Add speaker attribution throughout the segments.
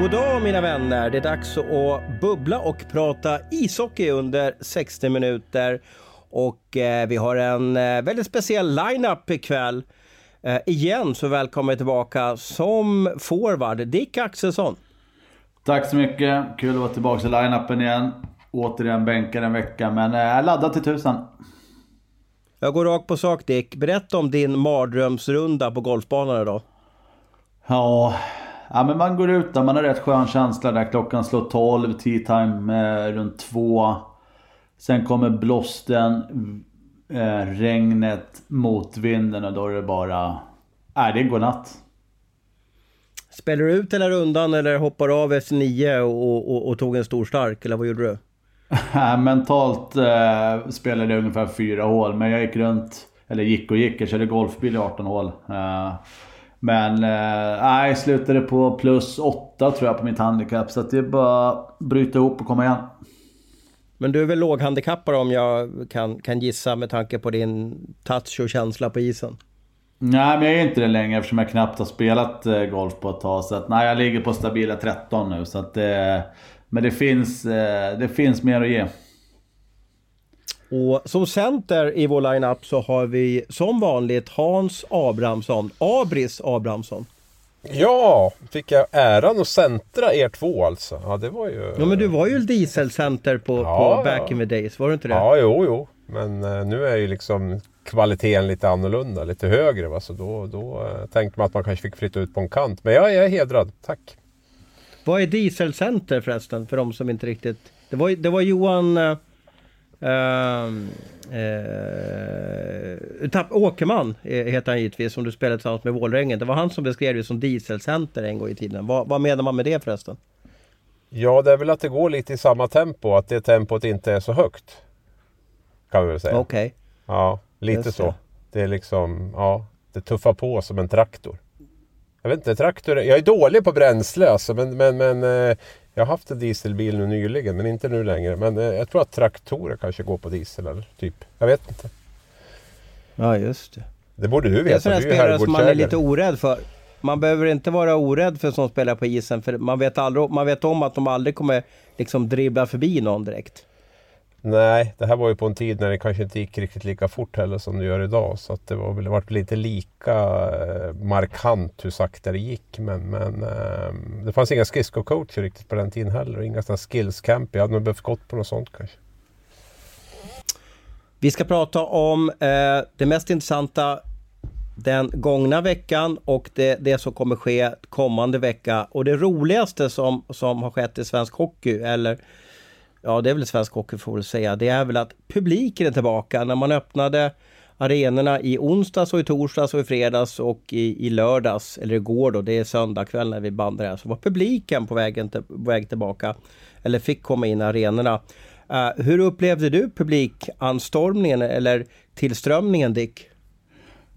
Speaker 1: God dag mina vänner! Det är dags att bubbla och prata ishockey under 60 minuter. Och eh, vi har en eh, väldigt speciell line-up ikväll. Eh, igen så välkommen tillbaka som forward Dick Axelsson.
Speaker 2: Tack så mycket! Kul att vara tillbaka i line-upen igen. Återigen bänkad en vecka, men eh, laddad till tusan.
Speaker 1: Jag går rakt på sak Dick. Berätta om din mardrömsrunda på golfbanan idag.
Speaker 2: Ja, Ja, men man går ut där, man har rätt skön känsla där. Klockan slår 12, tea time eh, runt 2. Sen kommer blåsten, eh, regnet, motvinden och då är det bara... Nej, det är godnatt.
Speaker 1: Spelar du ut hela rundan eller hoppar av efter nio och, och, och tog en stor stark? Eller vad gjorde du?
Speaker 2: Mentalt eh, spelade jag ungefär fyra hål, men jag gick runt, eller gick och gick, jag körde golfbil i 18 hål. Eh, men eh, nej, jag slutade på plus 8 tror jag på mitt handikapp. Så att det är bara att bryta ihop och komma igen.
Speaker 1: Men du är väl låghandikappad om jag kan, kan gissa med tanke på din touch och känsla på isen?
Speaker 2: Nej, men jag är inte det längre eftersom jag knappt har spelat eh, golf på ett tag. Så att, nej, jag ligger på stabila 13 nu. Så att, eh, men det finns, eh, det finns mer att ge.
Speaker 1: Och som center i vår lineup så har vi som vanligt Hans Abrahamsson, Abris Abrahamsson.
Speaker 3: Ja, fick jag äran att centra er två alltså. Ja, det var ju...
Speaker 1: Ja, men du var ju dieselcenter på, ja, på back in the days, var du inte det?
Speaker 3: Ja, jo, jo. Men uh, nu är ju liksom kvaliteten lite annorlunda, lite högre. Va? Så då, då uh, tänkte man att man kanske fick flytta ut på en kant. Men jag, jag är hedrad, tack.
Speaker 1: Vad är dieselcenter förresten, för de som inte riktigt... Det var, det var Johan... Uh, uh, Åkerman heter han givetvis, som du spelade tillsammans med Vålrängen. Det var han som beskrev det som dieselcenter en gång i tiden. Vad, vad menar man med det förresten?
Speaker 3: Ja, det är väl att det går lite i samma tempo, att det tempot inte är så högt. Kan vi väl säga.
Speaker 1: Okej. Okay.
Speaker 3: Ja, lite Just så. Det. det är liksom, ja, det tuffar på som en traktor. Jag vet inte, traktor, jag är dålig på bränsle alltså, men, men, men eh, jag har haft en dieselbil nu nyligen, men inte nu längre. Men eh, jag tror att traktorer kanske går på diesel eller typ. Jag vet inte.
Speaker 1: Ja, just det.
Speaker 3: Det borde du veta.
Speaker 1: Det är spelare som man är lite orädd för. Man behöver inte vara orädd för som spelar på isen, för man vet, aldrig, man vet om att de aldrig kommer liksom dribbla förbi någon direkt.
Speaker 3: Nej, det här var ju på en tid när det kanske inte gick riktigt lika fort heller som det gör idag. Så att det var väl varit lite lika eh, markant hur sakta det gick. Men, men ehm, det fanns inga skridskocoacher riktigt på den tiden heller. Inga sådana skillscamp. Jag hade nog behövt gått på något sånt kanske.
Speaker 1: Vi ska prata om eh, det mest intressanta den gångna veckan och det, det som kommer ske kommande vecka. Och det roligaste som, som har skett i svensk hockey, eller ja det är väl svensk hockey får vi säga, det är väl att publiken är tillbaka. När man öppnade arenorna i onsdags och i torsdags och i fredags och i, i lördags, eller igår då, det är söndag kväll när vi bandar här, så var publiken på, vägen till, på väg tillbaka. Eller fick komma in i arenorna. Uh, hur upplevde du publikanstormningen eller tillströmningen Dick?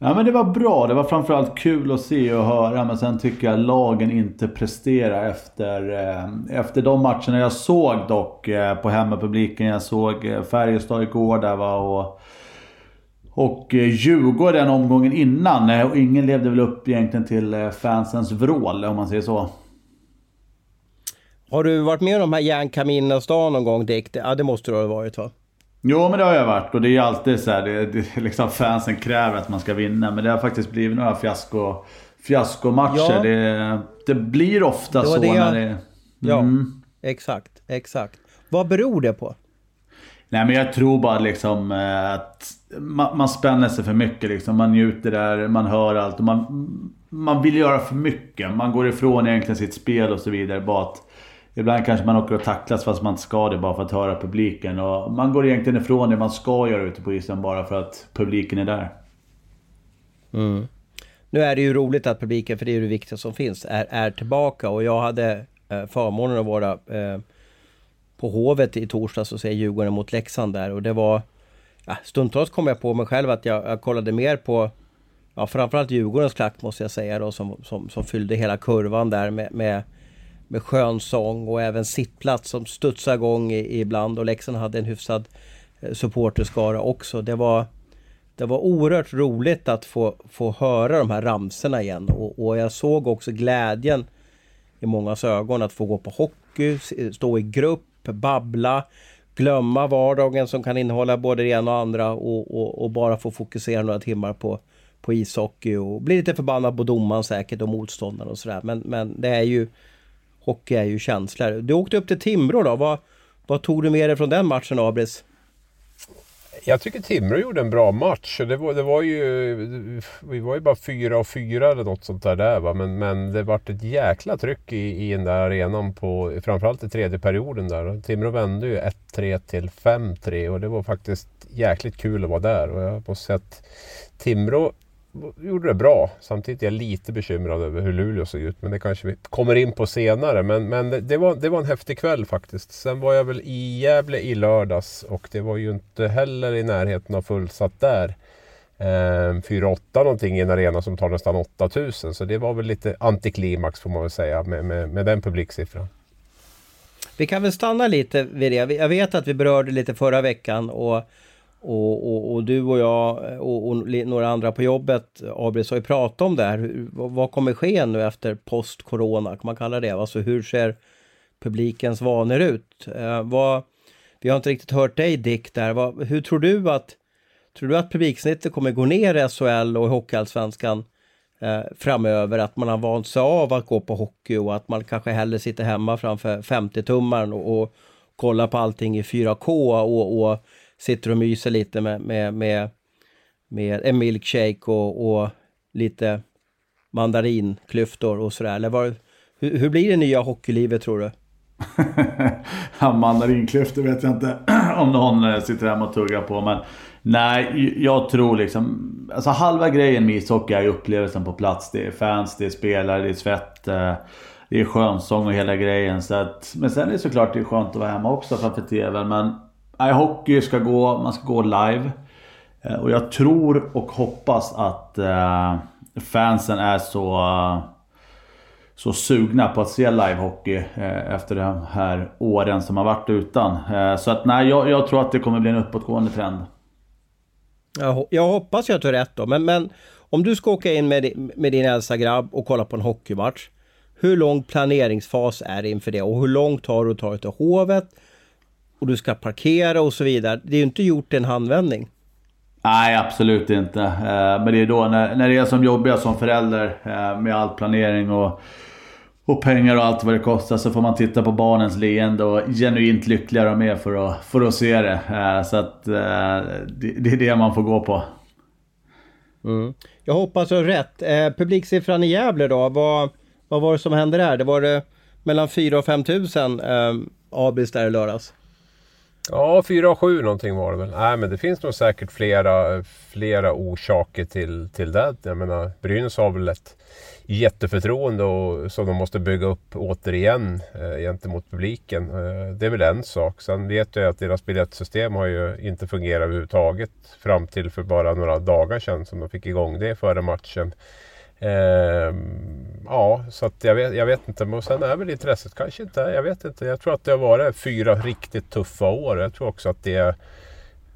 Speaker 2: Ja men det var bra. Det var framförallt kul att se och höra. Men sen tycker jag lagen inte presterar efter, eh, efter de matcherna jag såg dock eh, på hemmapubliken. Jag såg eh, Färjestad igår där va och och eh, Djurgården omgången innan. Eh, och ingen levde väl upp egentligen till eh, fansens vrål om man säger så.
Speaker 1: Har du varit med om de här järnkaminerna stan någon gång Dick? Ja det måste du ha varit va?
Speaker 2: Jo men det har jag varit och det är alltid så här, det, det, liksom fansen kräver att man ska vinna. Men det har faktiskt blivit några fiasko, fiaskomatcher. Ja. Det, det blir ofta så det när det... Mm.
Speaker 1: Ja, exakt, exakt. Vad beror det på?
Speaker 2: Nej men jag tror bara liksom eh, att man, man spänner sig för mycket liksom. Man njuter där, man hör allt och man, man vill göra för mycket. Man går ifrån egentligen sitt spel och så vidare. Bara att Ibland kanske man åker och tacklas fast man inte ska det bara för att höra publiken. Och man går egentligen ifrån det man ska göra ute på isen bara för att publiken är där.
Speaker 1: Mm. Nu är det ju roligt att publiken, för det är ju det viktigaste som finns, är, är tillbaka. Och jag hade eh, förmånen att vara eh, på Hovet i torsdags och se Djurgården mot Leksand där och det var... Ja, stundtals kom jag på mig själv att jag, jag kollade mer på ja, framförallt Djurgårdens klack måste jag säga då som, som, som fyllde hela kurvan där med, med, med skön sång och även sittplats som studsade igång i, ibland och Leksand hade en hyfsad eh, supporterskara också. Det var, det var oerhört roligt att få, få höra de här ramserna igen och, och jag såg också glädjen i mångas ögon att få gå på hockey, stå i grupp, babbla, glömma vardagen som kan innehålla både det ena och andra och, och, och bara få fokusera några timmar på, på ishockey och bli lite förbannad på domaren säkert och motståndaren och sådär. Men, men det är ju... Hockey är ju känslor. Du åkte upp till Timrå då. Vad, vad tog du med dig från den matchen Abris?
Speaker 3: Jag tycker Timrå gjorde en bra match. Det var, det var ju, vi var ju bara fyra och fyra eller något sånt där. där va? Men, men det vart ett jäkla tryck i, i den där arenan på framförallt i tredje perioden där. Timrå vände ju 1-3 till 5-3 och det var faktiskt jäkligt kul att vara där. Och jag måste säga att Timrå gjorde det bra. Samtidigt är jag lite bekymrad över hur Luleå såg ut. Men det kanske vi kommer in på senare. Men, men det, det, var, det var en häftig kväll faktiskt. Sen var jag väl i Gävle i lördags och det var ju inte heller i närheten av fullsatt där. Ehm, 4-8 någonting i en arena som tar nästan 8000. Så det var väl lite antiklimax får man väl säga med, med, med den publiksiffran.
Speaker 1: Vi kan väl stanna lite vid det. Jag vet att vi berörde lite förra veckan och och, och, och, du och jag eh, och, och, några andra på jobbet, Abris, har ju pratat om det här. Vad, vad kommer ske nu efter post-corona, kan man kalla det? Alltså hur ser publikens vanor ut? Eh, vad, vi har inte riktigt hört dig Dick där. Vad, hur tror du att Tror du att publiksnittet kommer gå ner i SHL och i Hockeyallsvenskan eh, framöver? Att man har vant sig av att gå på hockey och att man kanske hellre sitter hemma framför 50-tummaren och, och kollar på allting i 4K och, och sitter och myser lite med, med, med, med en milkshake och, och lite mandarinklyftor och sådär. Eller var, hur, hur blir det nya hockeylivet tror du?
Speaker 2: ja, mandarinklyftor vet jag inte om någon eh, sitter hemma och tuggar på. Men nej, jag tror liksom... Alltså halva grejen med ishockey är upplevelsen på plats. Det är fans, det är spelare, det är svett. Eh, det är skönsång och hela grejen. Så att, men sen är det såklart det är skönt att vara hemma också framför TVn. Men Nej, hockey ska gå, man ska gå live. Eh, och jag tror och hoppas att eh, fansen är så, eh, så sugna på att se livehockey efter de här åren som har varit utan. Så att nej, jag, jag tror att det kommer bli en uppåtgående trend.
Speaker 1: Jag, jag hoppas jag tar rätt då, men, men om du ska åka in med, med din äldsta grabb och kolla på en hockeymatch. Hur lång planeringsfas är det inför det och hur långt har du att ta dig till Hovet? Och du ska parkera och så vidare. Det är ju inte gjort i en handvändning.
Speaker 2: Nej, absolut inte. Eh, men det är då när, när det är som jobbigast som förälder eh, med all planering och, och pengar och allt vad det kostar så får man titta på barnens leende och genuint lyckliga de är för att, för att se det. Eh, så att det, det är det man får gå på.
Speaker 1: Mm. Jag hoppas du har rätt. Eh, publiksiffran i Gävle då, vad, vad var det som hände där? Det var det mellan 4 och 5 tusen eh, Abris där i lördags?
Speaker 3: Ja, 4 och 7 någonting var det väl. Nej, men det finns nog säkert flera, flera orsaker till, till det. Jag menar, Brynäs har väl ett jätteförtroende och, som de måste bygga upp återigen eh, gentemot publiken. Eh, det är väl en sak. Sen vet jag att deras biljettsystem har ju inte fungerat överhuvudtaget fram till för bara några dagar sedan som de fick igång det före matchen. Eh, ja, så att jag vet, jag vet inte. Men sen är väl intresset kanske inte... Jag vet inte. Jag tror att det har varit fyra riktigt tuffa år. Jag tror också att det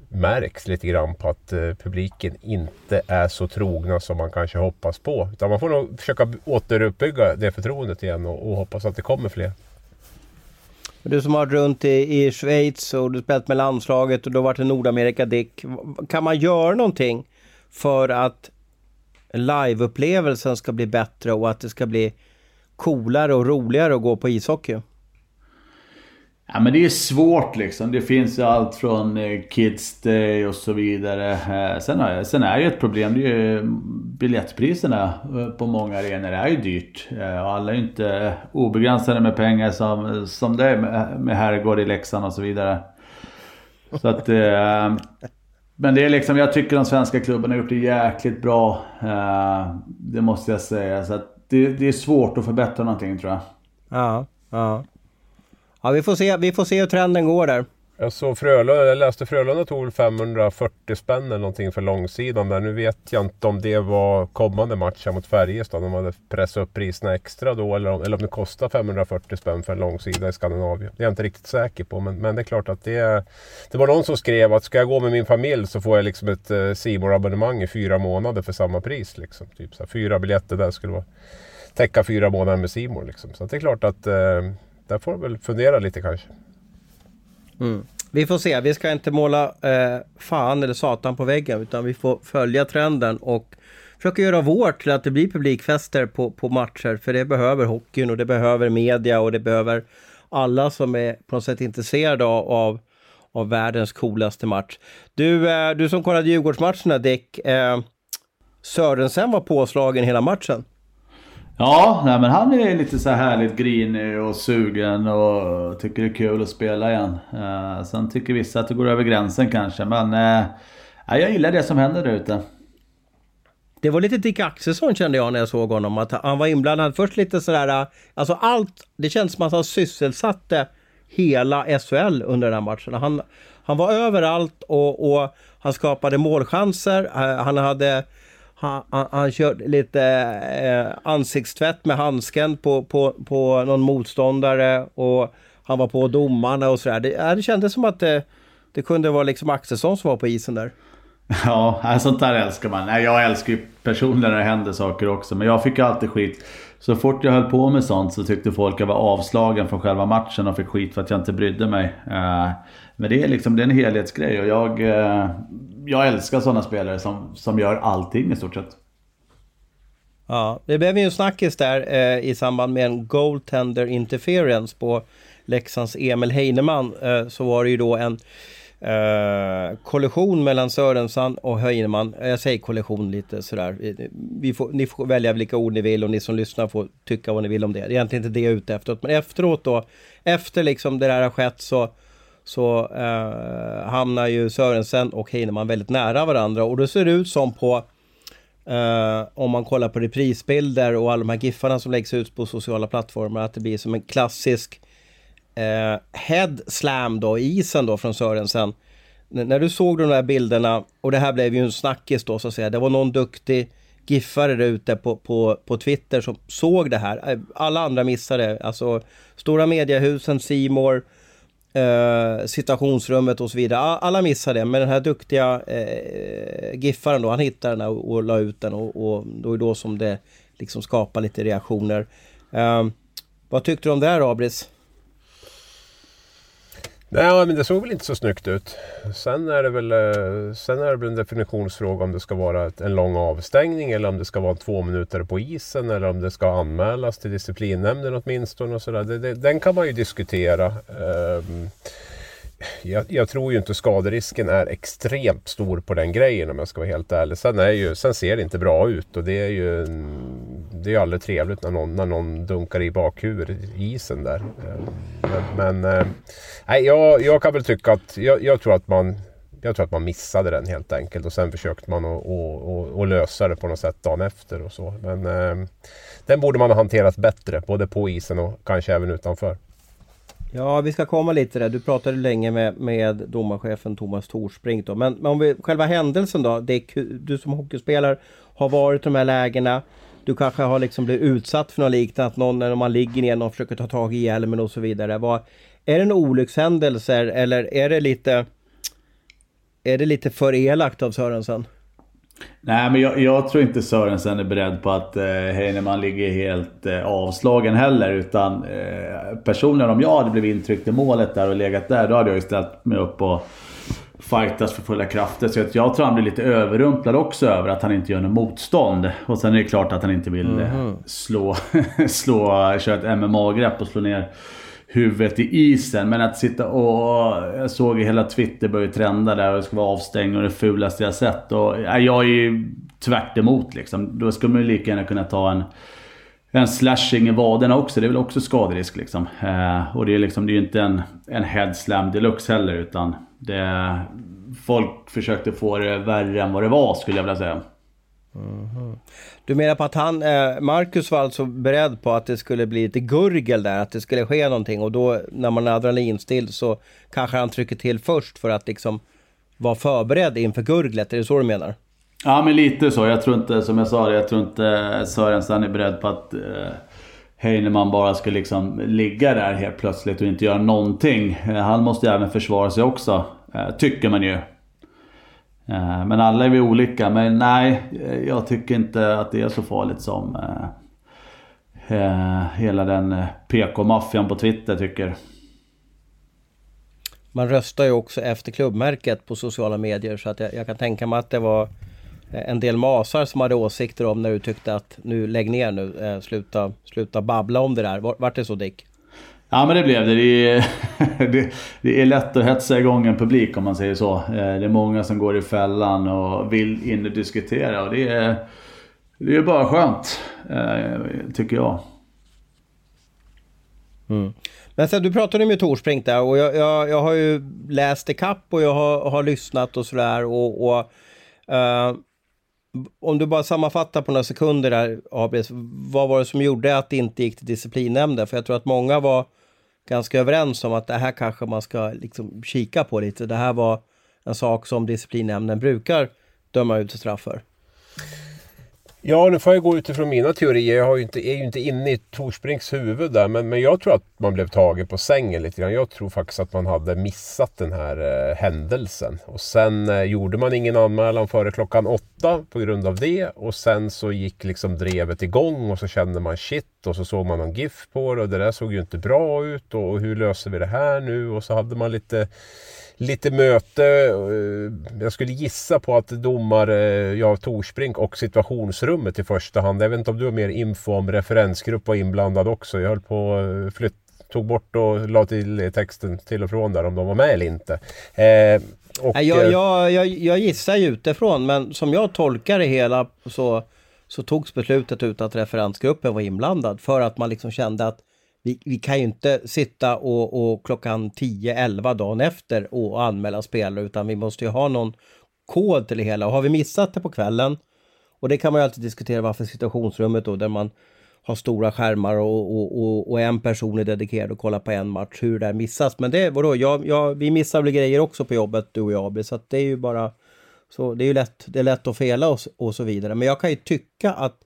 Speaker 3: märks lite grann på att eh, publiken inte är så trogna som man kanske hoppas på. Utan man får nog försöka återuppbygga det förtroendet igen och, och hoppas att det kommer fler.
Speaker 1: Du som har varit runt i, i Schweiz och du spelat med landslaget och du har varit i Nordamerika Dick. Kan man göra någonting för att liveupplevelsen ska bli bättre och att det ska bli coolare och roligare att gå på ishockey?
Speaker 2: Ja men det är svårt liksom. Det finns ju allt från eh, Kids Day och så vidare. Eh, sen, sen, är, sen är ju ett problem, det är ju eh, biljettpriserna på många arenor är ju dyrt. Och alla är ju inte obegränsade med pengar som, som det är med, med herrgård i Leksand och så vidare. Så att... Men det är liksom, jag tycker de svenska klubbarna har gjort det jäkligt bra. Eh, det måste jag säga. Så att det, det är svårt att förbättra någonting tror jag.
Speaker 1: Ja. Ja. Ja, vi får se, vi får se hur trenden går där.
Speaker 3: Jag såg Frölunda, jag läste Frölunda tog 540 spänn eller någonting för långsidan. Men nu vet jag inte om det var kommande match mot Färjestad. De hade pressat upp priserna extra då. Eller om, eller om det kostar 540 spänn för en långsida i Skandinavien. Det är jag inte riktigt säker på. Men, men det är klart att det Det var någon som skrev att ska jag gå med min familj så får jag liksom ett eh, abonnemang i fyra månader för samma pris. Liksom. Typ så här, fyra biljetter där skulle vara täcka fyra månader med Simor. Liksom. Så det är klart att eh, där får man väl fundera lite kanske.
Speaker 1: Mm. Vi får se, vi ska inte måla eh, fan eller satan på väggen utan vi får följa trenden och försöka göra vårt till att det blir publikfester på, på matcher. För det behöver hockeyn och det behöver media och det behöver alla som är på något sätt intresserade av, av, av världens coolaste match. Du, eh, du som kollade Djurgårdsmatcherna Dick, eh, Sörensen var påslagen hela matchen.
Speaker 2: Ja, nej, men han är lite så här härligt grinig och sugen och tycker det är kul att spela igen. Eh, sen tycker vissa att det går över gränsen kanske, men eh, jag gillar det som händer där ute.
Speaker 1: Det var lite Dick Axelsson kände jag när jag såg honom. Att han var inblandad först lite sådär, eh, alltså allt, det känns som att han sysselsatte hela SHL under den här matchen. Han, han var överallt och, och han skapade målchanser. Eh, han hade han, han, han körde lite eh, ansiktstvätt med handsken på, på, på någon motståndare och han var på domarna och sådär. Det, det kändes som att det, det kunde vara liksom Axelsson som var på isen där.
Speaker 2: Ja, sånt där älskar man. Jag älskar ju personligen när det händer saker också. Men jag fick alltid skit. Så fort jag höll på med sånt så tyckte folk jag var avslagen från själva matchen och fick skit för att jag inte brydde mig. Eh, men det är liksom det är en helhetsgrej och jag, eh, jag älskar sådana spelare som, som gör allting i stort sett.
Speaker 1: Ja, det blev ju en snackis där eh, i samband med en goaltender interference på Leksands Emil Heinemann. Eh, så var det ju då en eh, kollision mellan Sörensson och Heinemann. Eh, jag säger kollision lite sådär. Eh, vi får, ni får välja vilka ord ni vill och ni som lyssnar får tycka vad ni vill om det. Det är egentligen inte det jag är ute efter. Men efteråt då, efter liksom det där har skett så så eh, hamnar ju Sörensen och Heinemann väldigt nära varandra och det ser ut som på eh, om man kollar på reprisbilder och alla de här giffarna som läggs ut på sociala plattformar att det blir som en klassisk eh, head slam då i isen då från Sörensen. N när du såg de där bilderna och det här blev ju en snackis då så att säga. Det var någon duktig giffare där ute på, på, på Twitter som såg det här. Eh, alla andra missade. Alltså stora mediehusen, Simor eh, situationsrummet och så vidare. Alla missar det, men den här duktiga eh, giffaren då, han hittade den och, och la ut den och, och då är det då som det liksom skapar lite reaktioner. Eh, vad tyckte du om det här Abris?
Speaker 3: Nej, men det såg väl inte så snyggt ut. Sen är det väl, eh, sen är det väl en definitionsfråga om det ska vara en lång avstängning eller om det ska vara två minuter på isen eller om det ska anmälas till disciplinnämnden åtminstone. Och så där. den kan man ju diskutera. Ehm, jag, jag, tror ju inte skaderisken är extremt stor på den grejen om jag ska vara helt ärlig. Sen, är ju, sen ser det inte bra ut och det är ju det är aldrig trevligt när någon, när någon dunkar i bakhuvudet i isen där. Eh, men, men eh, nej, jag, jag kan väl tycka att jag, jag, tror att man jag tror att man missade den helt enkelt och sen försökte man att, lösa det på något sätt dagen efter och så. Men eh, den borde man ha hanterat bättre både på isen och kanske även utanför.
Speaker 1: Ja, vi ska komma lite där. Du pratade länge med, med domarchefen Thomas Torsbrink då. Men, men om vi, själva händelsen då. Det, du som hockeyspelare har varit i de här lägena. Du kanske har liksom blivit utsatt för något liknande. Att någon, när man ligger ner, någon försöker ta tag i hjälmen och så vidare. Vad, är det en olyckshändelse eller är det lite... Är det lite för elakt av Sörensen?
Speaker 2: Nej, men jag, jag, tror inte Sörensen är beredd på att eh, Heinemann ligger helt eh, avslagen heller. Utan eh, personligen om jag hade blivit intryckt i målet där och legat där, då hade jag ju ställt mig upp och fightas för fulla krafter. Så jag tror han blir lite överrumplad också över att han inte gör något motstånd. Och sen är det klart att han inte vill mm slå, slå, köra ett MMA-grepp och slå ner huvudet i isen. Men att sitta och... Jag såg hela Twitter börja trenda där och det ska vara avstängning och det fulaste jag sett. Och, jag är ju tvärt emot liksom. Då skulle man ju lika gärna kunna ta en... En slashing i vaderna också, det är väl också skaderisk liksom. Eh, och det är liksom, det är ju inte en, en headslam deluxe heller utan det... Folk försökte få det värre än vad det var skulle jag vilja säga.
Speaker 1: Mm. Du menar på att han, eh, Marcus var alltså beredd på att det skulle bli lite gurgel där, att det skulle ske någonting och då när man är adrenalinstill så kanske han trycker till först för att liksom vara förberedd inför gurglet, är det så du menar?
Speaker 2: Ja men lite så. Jag tror inte, som jag sa, jag tror inte Sörensen är beredd på att eh, Heinemann bara ska liksom ligga där helt plötsligt och inte göra någonting. Eh, han måste ju även försvara sig också, eh, tycker man ju. Eh, men alla är vi olika. Men nej, jag tycker inte att det är så farligt som hela den PK-maffian på Twitter tycker.
Speaker 1: Man röstar ju också efter klubbmärket på sociala medier så att jag, jag kan tänka mig att det var en del masar som hade åsikter om när du tyckte att nu lägg ner nu, sluta, sluta babbla om det där. Vart det så Dick?
Speaker 2: Ja men det blev det. Det är, det, det är lätt att hetsa igång en publik om man säger så. Eh, det är många som går i fällan och vill in och diskutera och det är, det är bara skönt. Eh, tycker jag.
Speaker 1: Mm. Men sen du pratade med Torsbrink där och jag, jag, jag har ju läst kapp och jag har, har lyssnat och sådär och, och uh, om du bara sammanfattar på några sekunder där, Abris, vad var det som gjorde att det inte gick till disciplinnämnden? För jag tror att många var ganska överens om att det här kanske man ska liksom kika på lite. Det här var en sak som disciplinnämnden brukar döma ut straff för.
Speaker 3: Ja, nu får jag gå utifrån mina teorier. Jag ju inte, är ju inte inne i Torsbrinks huvud där. Men, men jag tror att man blev tagen på sängen lite grann. Jag tror faktiskt att man hade missat den här eh, händelsen. Och sen eh, gjorde man ingen anmälan före klockan åtta på grund av det. Och sen så gick liksom drevet igång och så kände man shit. Och så såg man någon GIF på det och det där såg ju inte bra ut. Och, och hur löser vi det här nu? Och så hade man lite lite möte. Eh, jag skulle gissa på att domare, ja Torsbrink och situationsrummet i första hand. Jag vet inte om du har mer info om referensgrupp var inblandad också. Jag höll på att flytt, tog bort och la till texten till och från där om de var med eller inte.
Speaker 1: Eh, och, jag, eh, jag, jag, jag gissar ju utifrån men som jag tolkar det hela så, så togs beslutet ut att referensgruppen var inblandad för att man liksom kände att vi, vi kan ju inte sitta och, och klockan 10-11 dagen efter och anmäla spelare utan vi måste ju ha någon kod till det hela. Och har vi missat det på kvällen och det kan man ju alltid diskutera varför situationsrummet då där man har stora skärmar och, och, och, och en person är dedikerad att kolla på en match, hur det där missas. Men det, vadå, jag, jag, vi missar väl grejer också på jobbet du och jag, så att det är ju bara så det är ju lätt, det är lätt att fela och, och så vidare. Men jag kan ju tycka att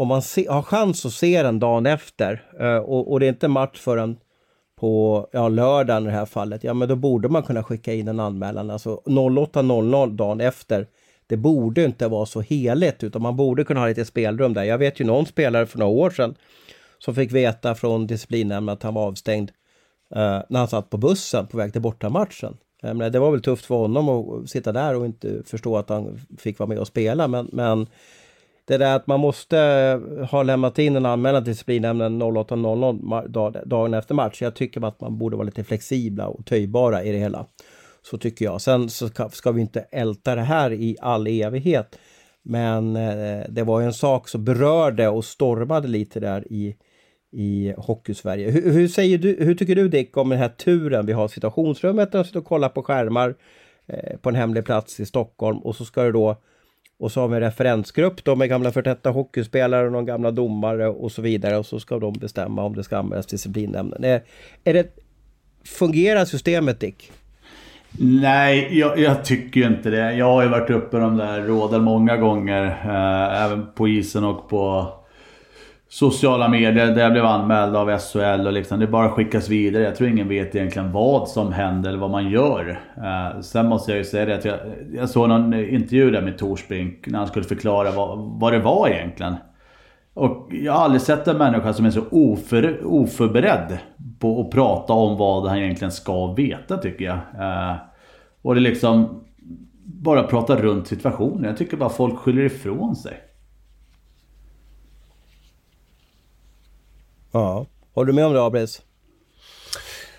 Speaker 1: om man se, har chans att se den dagen efter eh, och, och, det är inte match förrän på ja, lördagen i det här fallet, ja men då borde man kunna skicka in en anmälan. Alltså 08.00 dagen efter. Det borde inte vara så heligt utan man borde kunna ha lite spelrum där. Jag vet ju någon spelare för några år sedan som fick veta från disciplinnämnden att han var avstängd eh, när han satt på bussen på väg till bortamatchen. det var väl tufft för honom att sitta där och inte förstå att han fick vara med och spela men, men det där att man måste eh, ha lämnat in en anmälan till disciplinnämnden 08.00 dagen efter match. Jag tycker att man borde vara lite flexibla och töjbara i det hela. Så tycker jag. Sen så ska vi inte älta det här i all evighet. Men eh, det var ju en sak som berörde och stormade lite där i, i Hockeysverige. Hur, hur, säger du, hur tycker du Dick om den här turen? Vi har situationsrummet där de sitter och kollar på skärmar eh, på en hemlig plats i Stockholm och så ska det då och så har vi en referensgrupp då med gamla förtätta detta hockeyspelare och någon gamla domare och så vidare. Och så ska de bestämma om det ska användas disciplinnämnden. Är, är det, fungerar systemet Dick?
Speaker 2: Nej, jag, jag, tycker inte det. Jag har ju varit uppe i de där råden många gånger. Eh, även på isen och på sociala medier där jag blev anmäld av SHL och liksom, det bara skickas vidare. Jag tror ingen vet egentligen vad som händer eller vad man gör. Eh, sen måste jag ju säga det att jag, jag såg någon intervju där med Torsbrink när han skulle förklara vad, vad det var egentligen. Och jag har aldrig sett en människa som är så oför, oförberedd på att prata om vad han egentligen ska veta tycker jag. Eh, och det liksom bara prata runt situationen. Jag tycker bara folk skyller ifrån sig.
Speaker 1: Ja. Håller du med om det Abris?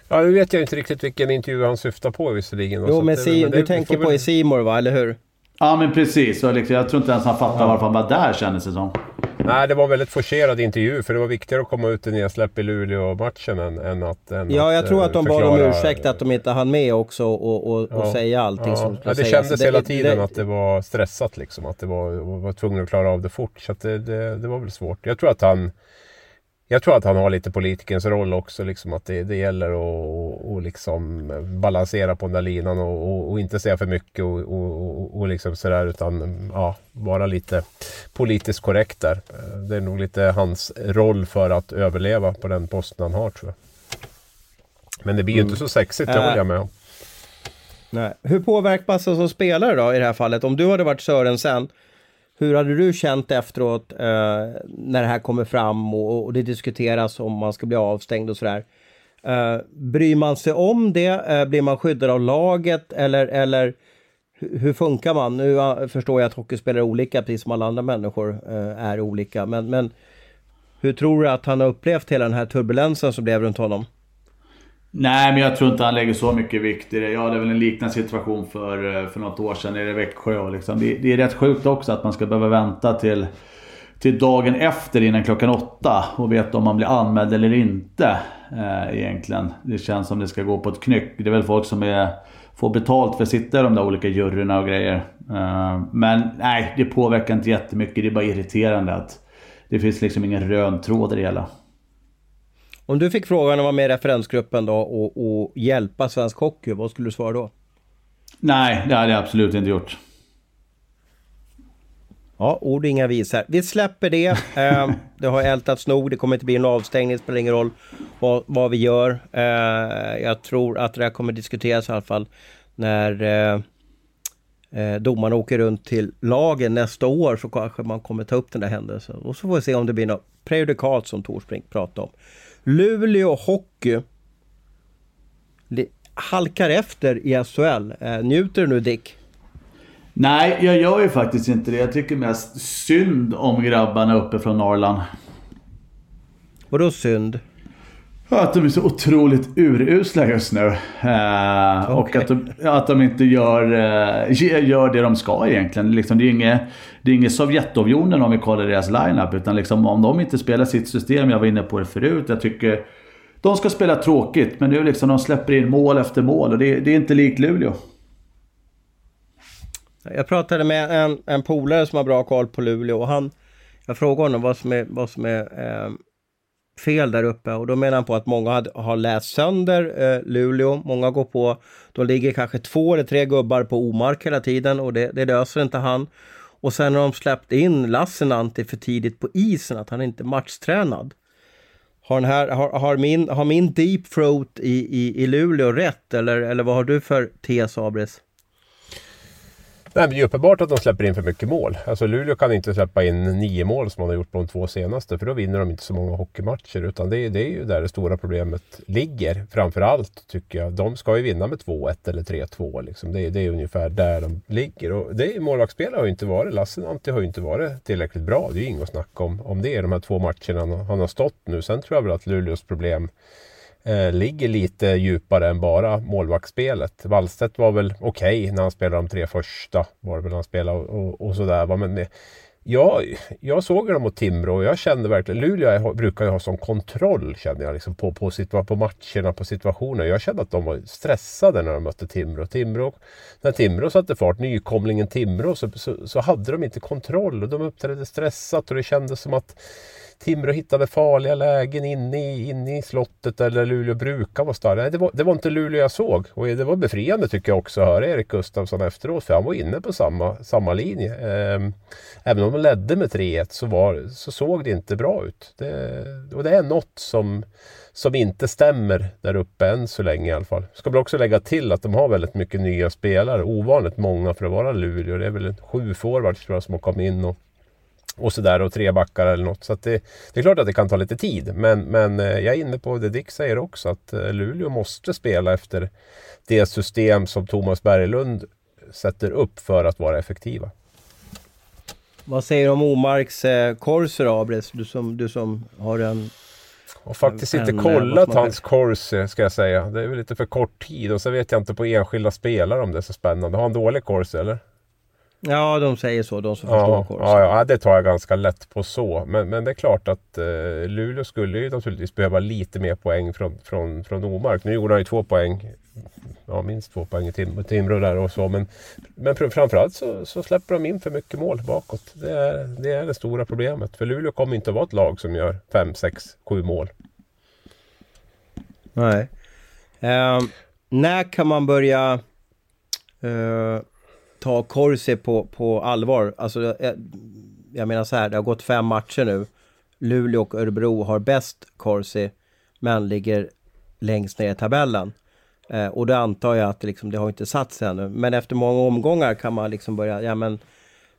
Speaker 3: Ja, nu vet jag inte riktigt vilken intervju han syftar på visserligen.
Speaker 1: Jo, men, si, men det, du tänker på i Simor va, eller hur?
Speaker 2: Ja, men precis. Liksom, jag tror inte ens han fattar ja. varför han var där kändes det som.
Speaker 3: Nej, det var en väldigt forcerad intervju för det var viktigare att komma ut i nedsläpp i Luleå-matchen än, än, att... Än
Speaker 1: ja, jag
Speaker 3: att,
Speaker 1: tror att de
Speaker 3: förklara...
Speaker 1: bad om ursäkt att de inte hann med också och, och, och säga allting
Speaker 3: ja.
Speaker 1: som skulle
Speaker 3: ja, Det
Speaker 1: sägas.
Speaker 3: kändes
Speaker 1: det,
Speaker 3: hela
Speaker 1: det,
Speaker 3: tiden
Speaker 1: det,
Speaker 3: att det var stressat liksom. Att det var, var tvungen att klara av det fort. Så det, det, det var väl svårt. Jag tror att han... Jag tror att han har lite politikerns roll också, liksom att det, det gäller att och liksom balansera på den där linan och, och, och inte säga för mycket och, och, och liksom sådär utan ja, vara lite politiskt korrekt där. Det är nog lite hans roll för att överleva på den posten han har tror jag. Men det blir ju mm. inte så sexigt, det äh, håller jag med om.
Speaker 1: Nej. Hur påverkas man som spelare då i det här fallet? Om du hade varit Sörensen, hur hade du känt efteråt eh, när det här kommer fram och, och, det diskuteras om man ska bli avstängd och sådär? Eh, bryr man sig om det? Eh, blir man skyddad av laget eller, eller hur funkar man? Nu eh, förstår jag att hockeyspelare är olika, precis som alla andra människor eh, är olika. Men, men hur tror du att han har upplevt hela den här turbulensen som blev runt honom?
Speaker 2: Nej, men jag tror inte han lägger så mycket vikt i det. Jag hade väl en liknande situation för, eh, för något år sedan nere i Växjö. Liksom. det, det, är rätt sjukt också att man ska behöva vänta till, till dagen efter innan klockan åtta och veta om man blir anmäld eller inte. Eh, egentligen. Det känns som det ska gå på ett knyck. Det är väl folk som är, får betalt för att sitta i de där olika juryerna och grejer. Eh, men nej, det påverkar inte jättemycket. Det är bara irriterande att det finns liksom ingen röd tråd i det hela.
Speaker 1: Om du fick frågan att vara med i referensgruppen då och, och hjälpa svensk hockey, vad skulle du svara då?
Speaker 2: Nej, det hade jag absolut inte gjort.
Speaker 1: Ja, ord inga visor. Vi släpper det. Eh, det har ältats nog. Det kommer inte bli en avstängning. Det spelar ingen roll vad, vad vi gör. Eh, jag tror att det här kommer diskuteras i alla fall när eh, eh, domarna åker runt till lagen nästa år så kanske man kommer ta upp den där händelsen. Och så får vi se om det blir något prejudikat som Torsbrink pratade om. Luleå Hockey halkar efter i SHL. Eh, njuter du nu Dick?
Speaker 2: Nej, jag gör ju faktiskt inte det. Jag tycker mest synd om grabbarna uppe från Norrland.
Speaker 1: Vadå synd?
Speaker 2: Att de är så otroligt urusla just nu. Eh, okay. Och att de, att de inte gör, eh, gör det de ska egentligen. Liksom, det är inget, det är inget Sovjetunionen om vi kollar deras lineup. Utan liksom, om de inte spelar sitt system, jag var inne på det förut. Jag tycker de ska spela tråkigt, men nu liksom de släpper in mål efter mål. Och det, det är inte likt Luleå.
Speaker 1: Jag pratade med en, en polare som har bra koll på Luleå och han... Jag frågade honom vad som är, vad som är eh, fel där uppe och då menar han på att många hade, har läst sönder eh, Luleå. Många går på, de ligger kanske två eller tre gubbar på omark hela tiden och det, det löser inte han. Och sen har de släppt in Lassinantti för tidigt på isen, att han inte är matchtränad. Har, här, har, har, min, har min deep throat i, i, i Luleå rätt eller, eller vad har du för tes Abris?
Speaker 3: Nej, men det är uppenbart att de släpper in för mycket mål. Alltså Luleå kan inte släppa in nio mål som man har gjort på de två senaste. För då vinner de inte så många hockeymatcher. Utan det är, det är ju där det stora problemet ligger. Framförallt tycker jag. De ska ju vinna med 2-1 eller 3-2. Liksom. Det, det, är ungefär där de ligger. Och det är, målvaktsspelare har ju inte varit. Lassinantti har ju inte varit tillräckligt bra. Det är ju inget att snacka om, om det. De här två matcherna han har stått nu. Sen tror jag väl att Luleås problem eh, ligger lite djupare än bara målvaktsspelet. Wallstedt var väl okej okay när han spelade de tre första. Var det väl han spelade och, och, och sådär. Men eh, med, jag såg dem mot Timrå och jag kände verkligen, Luleå brukar ju ha sån kontroll känner jag liksom, på, på, situa på matcherna, på situationer. Jag kände att de var stressade när de mötte Timrå. Timrå när Timrå satte fart, nykomlingen Timrå, så, så, så hade de inte kontroll och de uppträdde stressat och det kändes som att Timrå hittade farliga lägen inne i, inne i slottet där Luleå brukar vara starka. Nej, det var, det var inte Luleå jag såg. Och det var befriande tycker jag också att höra Erik Gustafsson efteråt. För han var inne på samma, samma linje. Ehm, även om de ledde med 3-1 så, var, så såg det inte bra ut. Det, och det är något som, som inte stämmer där uppe än så länge i alla fall. Ska väl också lägga till att de har väldigt mycket nya spelare. Ovanligt många för att vara Luleå. Det är väl sju forwards tror jag som har kommit in. Och, och sådär och tre backar eller något. Så det, det, är klart att det kan ta lite tid. Men, men eh, jag är inne på det Dick säger också att eh, Luleå måste spela efter det system som Thomas Berglund sätter upp för att vara effektiva.
Speaker 1: Vad säger du om Omarks eh, Corser Abres? Du som, du som har en...
Speaker 3: Jag har faktiskt en, inte eh, kollat hans Corsi ska jag säga. Det är väl lite för kort tid och så vet jag inte på enskilda spelare om det är så spännande. Har han dålig Corsi eller?
Speaker 1: Ja, de säger så, de som förstår
Speaker 3: Ja,
Speaker 1: Corsi.
Speaker 3: ja, ja, det tar jag ganska lätt på så. Men, men det är klart att eh, Luleå skulle ju naturligtvis behöva lite mer poäng från, från, från Omark. Nu gjorde han ju två poäng. Ja, minst två poäng i Tim, Timrå där och så. Men, men fr- framförallt så, så släpper de in för mycket mål bakåt. Det är, det är det stora problemet. För Luleå kommer inte att vara ett lag som gör 5, 6, 7 mål.
Speaker 1: Nej. Ehm, när kan man börja eh, ta Corsi på, på allvar? Alltså, jag, jag menar så här, det har gått fem matcher nu. Luleå och Örebro har bäst Corsi, men ligger längst ner i tabellen. Eh, och då antar jag att det, liksom, det har inte satt sig ännu. Men efter många omgångar kan man liksom börja, ja men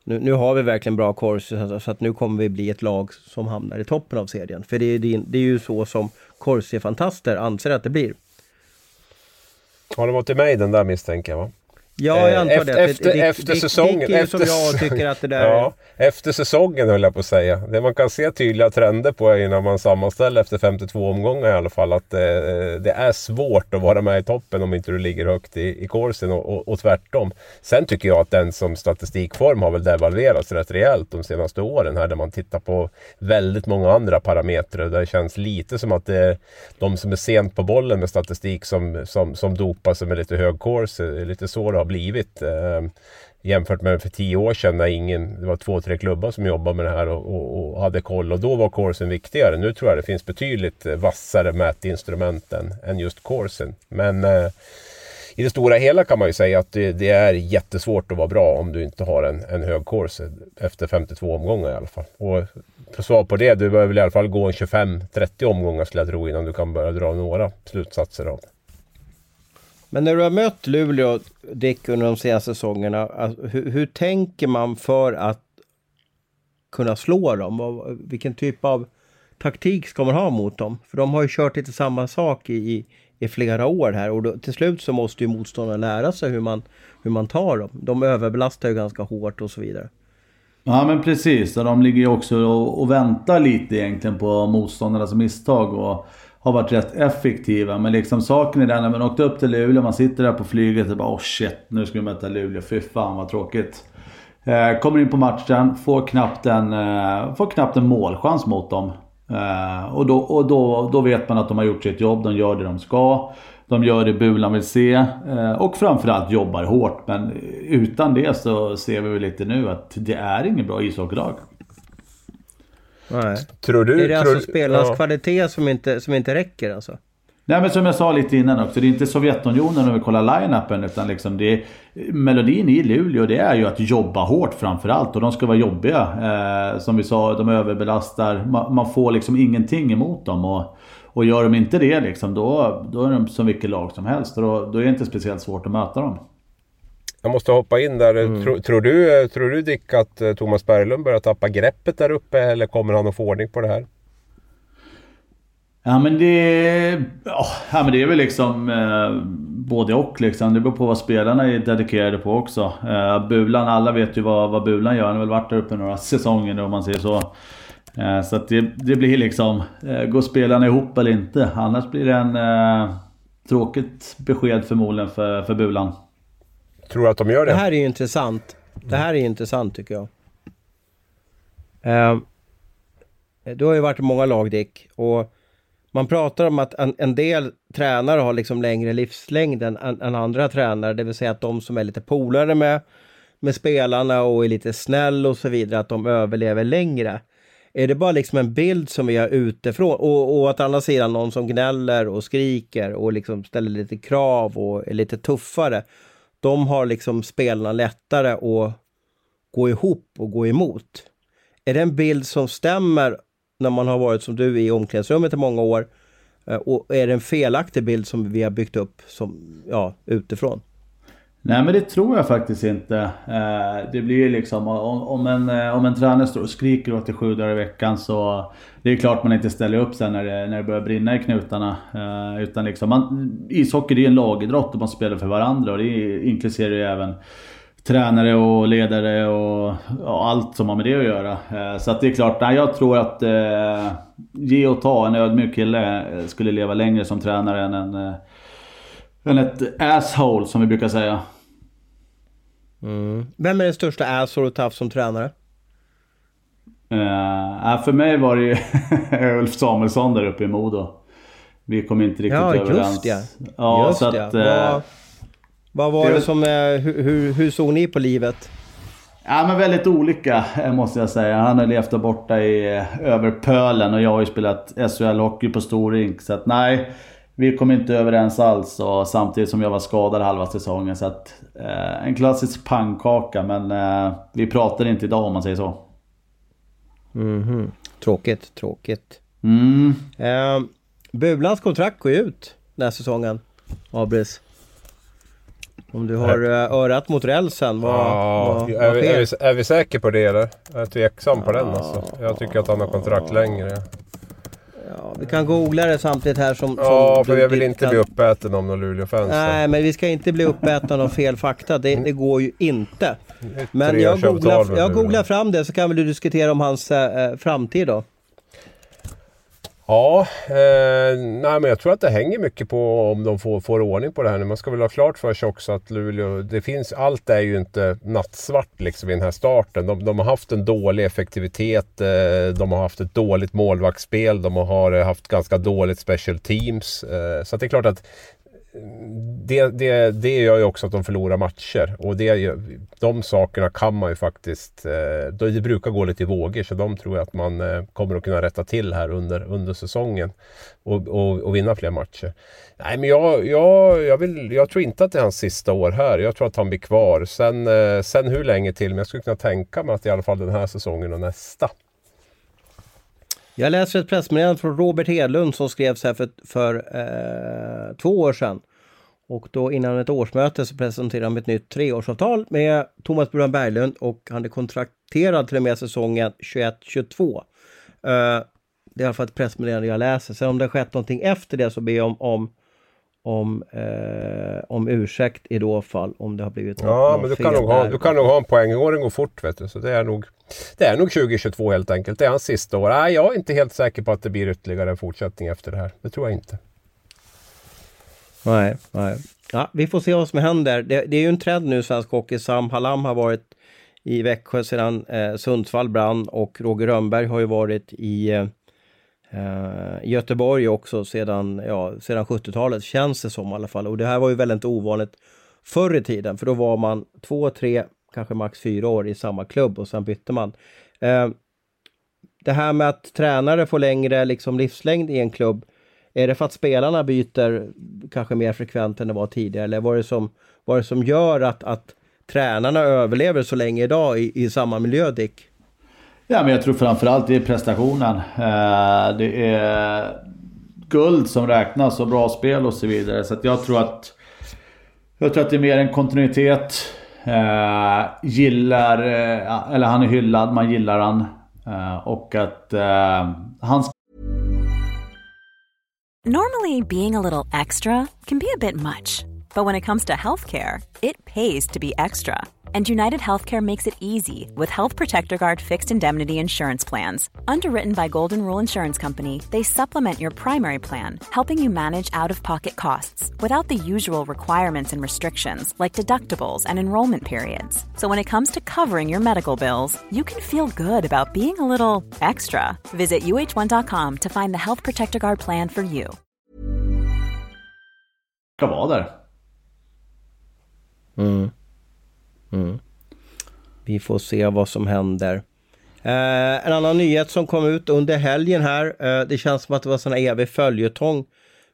Speaker 1: nu, nu har vi verkligen bra Corsi så, så att nu kommer vi bli ett lag som hamnar i toppen av serien. För det är, det, det är ju så som Corsi-fantaster anser att det blir.
Speaker 3: Har det varit till mig den där misstänker jag va?
Speaker 1: Ja, jag
Speaker 3: Eh,
Speaker 1: antar
Speaker 3: efter-
Speaker 1: det.
Speaker 3: Efter-
Speaker 1: Dick-
Speaker 3: efter
Speaker 1: Dick-
Speaker 3: säsongen-
Speaker 1: är ju som
Speaker 3: efter
Speaker 1: jag tycker att det där...
Speaker 3: Ja, efter säsongen höll jag på att säga. Det man kan se tydliga trender på är när man sammanställer efter 52 omgångar i alla fall att eh, det är svårt att vara med i toppen om inte du ligger högt i, i kursen och, och, och tvärtom. Sen tycker jag att den som statistikform har väl devalverats rätt rejält de senaste åren här där man tittar på väldigt många andra parametrar. Där det känns lite som att det är de som är sent på bollen med statistik som, som, som dopar sig med lite hög course. Det är lite så det har blivit. Eh, jämfört med för tio år sedan när ingen, det var två, tre klubbar som jobbade med det här och, och, och hade koll. Och då var coursen viktigare. Nu tror jag det finns betydligt vassare mätinstrument än, än just coursen. Men eh, i det stora hela kan man ju säga att det, det är jättesvårt att vara bra om du inte har en, en hög course efter 52 omgångar i alla fall. Och för svar på det, du behöver väl i alla fall gå en 25-30 omgångar skulle jag tro innan du kan börja dra några slutsatser av det.
Speaker 1: Men när du har mött Luleå, Dick, under de senaste säsongerna, alltså, hur, hur tänker man för att kunna slå dem? Och Vilken typ av taktik ska man ha mot dem? För de har ju kört lite samma sak i, i, i flera år här och då, till slut så måste ju motståndarna lära sig hur man, hur man tar dem. De överbelastar ju ganska hårt och så vidare.
Speaker 2: Ja men precis, och de ligger ju också och, och väntar lite egentligen på motståndarnas misstag och har varit rätt effektiva. Men liksom saken är den när man åkte upp till Luleå, man sitter där på flyget och bara oh shit, nu ska vi möta Luleå, fy fan vad tråkigt. Eh, kommer in på matchen, får knappt en, eh, får knappt en målchans mot dem. Eh, och då, och då, då vet man att de har gjort sitt jobb, de gör det de ska. De gör det Bulan vill se eh, och framförallt jobbar hårt. Men utan det så ser vi väl lite nu att det är ingen bra ishockeylag.
Speaker 1: Nej.
Speaker 3: Tror du...
Speaker 1: Är det
Speaker 3: tror,
Speaker 1: alltså spelarnas
Speaker 3: ja.
Speaker 1: kvalitet som inte, som inte räcker alltså?
Speaker 2: Nej men som jag sa lite innan också, det är inte Sovjetunionen när vi kollar line-upen utan liksom det är, Melodin i Luleå det är ju att jobba hårt framförallt och de ska vara jobbiga. Eh, som vi sa, de överbelastar. Man, man får liksom ingenting emot dem. Och, och gör de inte det liksom, då, då är de som vilket lag som helst. Och då, då är det inte speciellt svårt att möta dem.
Speaker 3: Jag måste hoppa in där.
Speaker 1: Mm.
Speaker 3: Tror, tror, du, tror du Dick att eh, Thomas Berglund börjar tappa greppet där uppe eller kommer han att få ordning på det här?
Speaker 2: Ja men det... Ja ja, men det är väl liksom eh, både och liksom. Det beror på vad spelarna är dedikerade på också. Eh, Bulan, alla vet ju vad, vad Bulan gör. Han har väl varit där uppe några säsonger nu om man säger så. Eh, så att det, det blir liksom... Eh, går spelarna ihop eller inte? Annars blir det en... Eh, tråkigt besked förmodligen för, för Bulan.
Speaker 3: Tror du att de gör det?
Speaker 1: Det här är ju intressant. Det här är intressant tycker jag. Eh, du har ju varit i många lag Dick och man pratar om att en, en del tränare har liksom längre livslängd än, än, än andra tränare. Det vill säga att de som är lite polare med, med spelarna och är lite snäll och så vidare, att de överlever längre. Är det bara liksom en bild som vi har utifrån? Och, och att andra sidan någon som gnäller och skriker och liksom ställer lite krav och är lite tuffare. De har liksom spelarna lättare att gå ihop och gå emot. Är det en bild som stämmer när man har varit som du i omklädningsrummet i många år? Eh, och är det en felaktig bild som vi har byggt upp som, ja, utifrån?
Speaker 2: Nej men det tror jag faktiskt inte. Eh, det blir ju liksom om, en, eh, om en tränare står och skriker åt dig sju dagar i veckan så det är klart man inte ställer upp sen när det, när det börjar brinna i knutarna. Eh, utan liksom man, ishockey det är ju en lagidrott och man spelar för varandra och det inkluderar ju även tränare och ledare och, och allt som har med det att göra. Så att det är klart, nej, jag tror att eh, ge och ta, en ödmjuk kille skulle leva längre som tränare än en, eh, än ett asshole som vi brukar säga.
Speaker 1: Mm. Vem är det största asshole du haft som tränare?
Speaker 2: Uh, för mig var det ju Ulf Samuelsson där uppe i Modo. Vi kom inte riktigt
Speaker 1: ja,
Speaker 2: överens.
Speaker 1: Just ja, ja just så att, ja. Uh, vad, var det, det som... Hur, hur, hur såg ni på livet?
Speaker 2: Ja men väldigt olika måste jag säga. Han har levt där borta i över pölen och jag har ju spelat SHL-hockey på stor rink. Så att nej, vi kom inte överens alls och samtidigt som jag var skadad halva säsongen. Så att, eh, en klassisk pannkaka men eh, vi pratar inte idag om man säger så.
Speaker 1: Mm -hmm. Tråkigt, tråkigt.
Speaker 2: Mm.
Speaker 1: Eh, Bulans kontrakt går ut den här säsongen, Abris. Om du har äh, örat mot rälsen, vad, ja, vad, vad
Speaker 3: är, vi, är, vi, är vi säkra på det eller? Jag är tveksam på den alltså. Jag tycker att han har kontrakt längre.
Speaker 1: Ja, vi kan googla det samtidigt här som...
Speaker 3: Ja, som för jag vill inte bli uppäten av någon Luleå-fans.
Speaker 1: Nej, men vi ska inte bli uppätna av fel fakta. Det, det går ju inte. Men jag googlar, jag googlar fram det så kan väl du diskutera om hans äh, framtid då.
Speaker 3: Ja, eh, nej, men jag tror att det hänger mycket på om de får, får ordning på det här nu. Man ska väl ha klart för sig också att Luleå, det finns, allt är ju inte nattsvart liksom i den här starten. De, de har haft en dålig effektivitet, eh, de har haft ett dåligt målvaktsspel, de har eh, haft ganska dåligt special teams. Eh, så det är klart att det, det, det gör ju också att de förlorar matcher. Och det, de sakerna kan man ju faktiskt... Eh, det brukar gå lite i vågor så de tror jag att man eh, kommer att kunna rätta till här under, under säsongen. Och, och, och vinna fler matcher. Nej men jag, jag, jag, vill, jag tror inte att det är hans sista år här. Jag tror att han blir kvar. Sen, eh, sen hur länge till? Men jag skulle kunna tänka mig att i alla fall den här säsongen och nästa.
Speaker 1: Jag läser ett pressmeddelande från Robert Hedlund som skrevs här för, för eh, två år sedan. Och då innan ett årsmöte så presenterade han ett nytt treårsavtal med Thomas Buran Berglund och han är kontrakterad till och med säsongen 21-22. Eh, det är i alla fall ett pressmeddelande jag läser. Sen om det har skett någonting efter det så ber jag om, om om, eh, om ursäkt i då fall om det har blivit
Speaker 3: Ja, men du kan, nog ha, du kan nog ha en poäng. Åren går fort vet du. Så det är nog, det är nog 2022 helt enkelt. Det är hans sista år. Nej, jag är inte helt säker på att det blir ytterligare en fortsättning efter det här. Det tror jag inte.
Speaker 1: Nej, nej. Ja, vi får se vad som händer. Det, det är ju en trend nu svensk hockey. Sam Hallam har varit i Växjö sedan eh, Sundsvall brann och Roger Rönnberg har ju varit i eh, Eh, Göteborg också sedan, ja, sedan 70-talet känns det som i alla fall. Och det här var ju väldigt ovanligt förr i tiden för då var man två, tre, kanske max fyra år i samma klubb och sen bytte man. Eh, det här med att tränare får längre liksom livslängd i en klubb, är det för att spelarna byter kanske mer frekvent än det var tidigare? Eller vad är det som, vad är det som gör att, att tränarna överlever så länge idag i, i samma miljö, Dick?
Speaker 2: Ja, men jag tror framförallt det är prestationen. Eh, det är guld som räknas och bra spel och så vidare. Så jag tror att jag tror att det är mer en kontinuitet. Eh, gillar, eh, eller han är hyllad, man gillar han. och att hans...
Speaker 4: Normally being a little extra can be a bit much. But when it comes to healthcare, it pays to be extra. And United Healthcare makes it easy with Health Protector Guard fixed indemnity insurance plans. Underwritten by Golden Rule Insurance Company, they supplement your primary plan, helping you manage out of pocket costs without the usual requirements and restrictions like deductibles and enrollment periods. So when it comes to covering your medical bills, you can feel good about being a little extra. Visit uh1.com to find the Health Protector Guard plan for you.
Speaker 2: Ska vara där.
Speaker 1: Mm. Mm. Vi får se vad som händer. Eh, en annan nyhet som kom ut under helgen här, eh, det känns som att det var sån evig följetong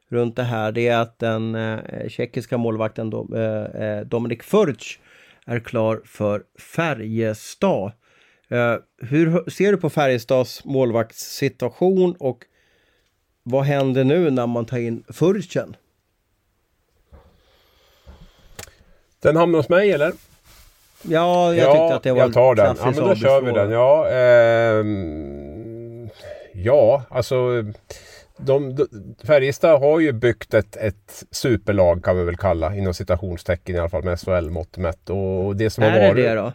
Speaker 1: runt det här, det är att den eh, tjeckiska målvakten då, eh, eh, Dominik Furch är klar för Färjestad. Eh, hur ser du på Färjestads målvaktssituation och vad händer nu när man tar in Furchen?
Speaker 3: Den hamnar hos mig eller?
Speaker 1: Ja, jag ja, tyckte att det var
Speaker 3: jag tar den. Ja, men då kör vi den. Ja, eh, ja alltså... De, de, Färjestad har ju byggt ett, ett superlag kan vi väl kalla inom citationstecken i alla fall med SHL-mått mätt. Och det som
Speaker 1: är
Speaker 3: har varit...
Speaker 1: det det då?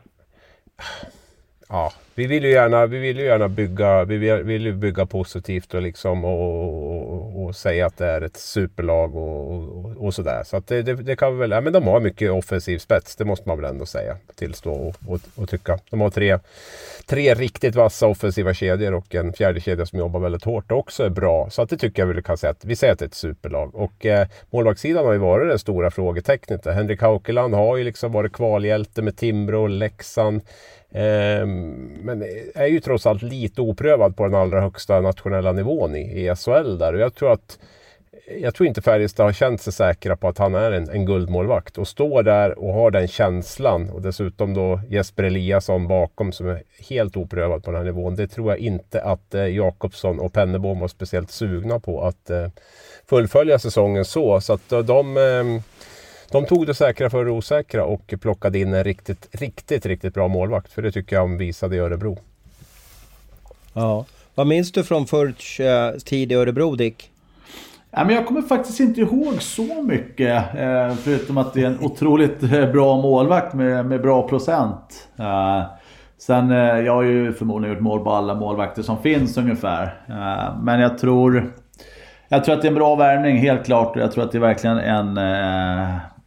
Speaker 3: Ja, vi vill ju gärna, vi vill ju gärna bygga, vi vill, ju bygga positivt och, liksom, och, och, och, säga att det är ett superlag och, och, och sådär. Så att det, det, det, kan vi väl, ja, men de har mycket offensiv spets, det måste man väl ändå säga. Tillstå och, och, och tycka. De har tre, tre riktigt vassa offensiva kedjor och en fjärde kedja som jobbar väldigt hårt och också är bra. Så att det tycker jag vi kan säga att vi säger att det är ett superlag. Och eh, målvaktssidan har ju varit det stora frågetecknet. Henrik Haukeland har ju liksom varit kvalhjälte med Timrå och Leksand. Ehm, men är ju trots allt lite oprövad på den allra högsta nationella nivån i, i SHL där. Och jag tror att jag tror inte Färjestad har känt sig säkra på att han är en, en guldmålvakt. Och står där och har den känslan och dessutom då Jesper Eliasson bakom som är helt oprövad på den här nivån. Det tror jag inte att eh, Jakobsson och Pennebom var speciellt sugna på att eh, fullfölja säsongen så. Så att eh, de, eh, de tog det säkra för det osäkra och plockade in en riktigt, riktigt, riktigt bra målvakt. För det tycker jag de visade i Örebro.
Speaker 1: Ja. Vad minns du från Furch eh, tid i Örebro, Dick?
Speaker 2: Ja, men jag kommer faktiskt inte ihåg så mycket. Eh, förutom att det är en otroligt eh, bra målvakt med, med bra procent. Sen, jag har ju förmodligen gjort mål på alla målvakter som finns ungefär. Men jag tror... Jag tror att det är en bra värvning, helt klart. Jag tror att det är verkligen en,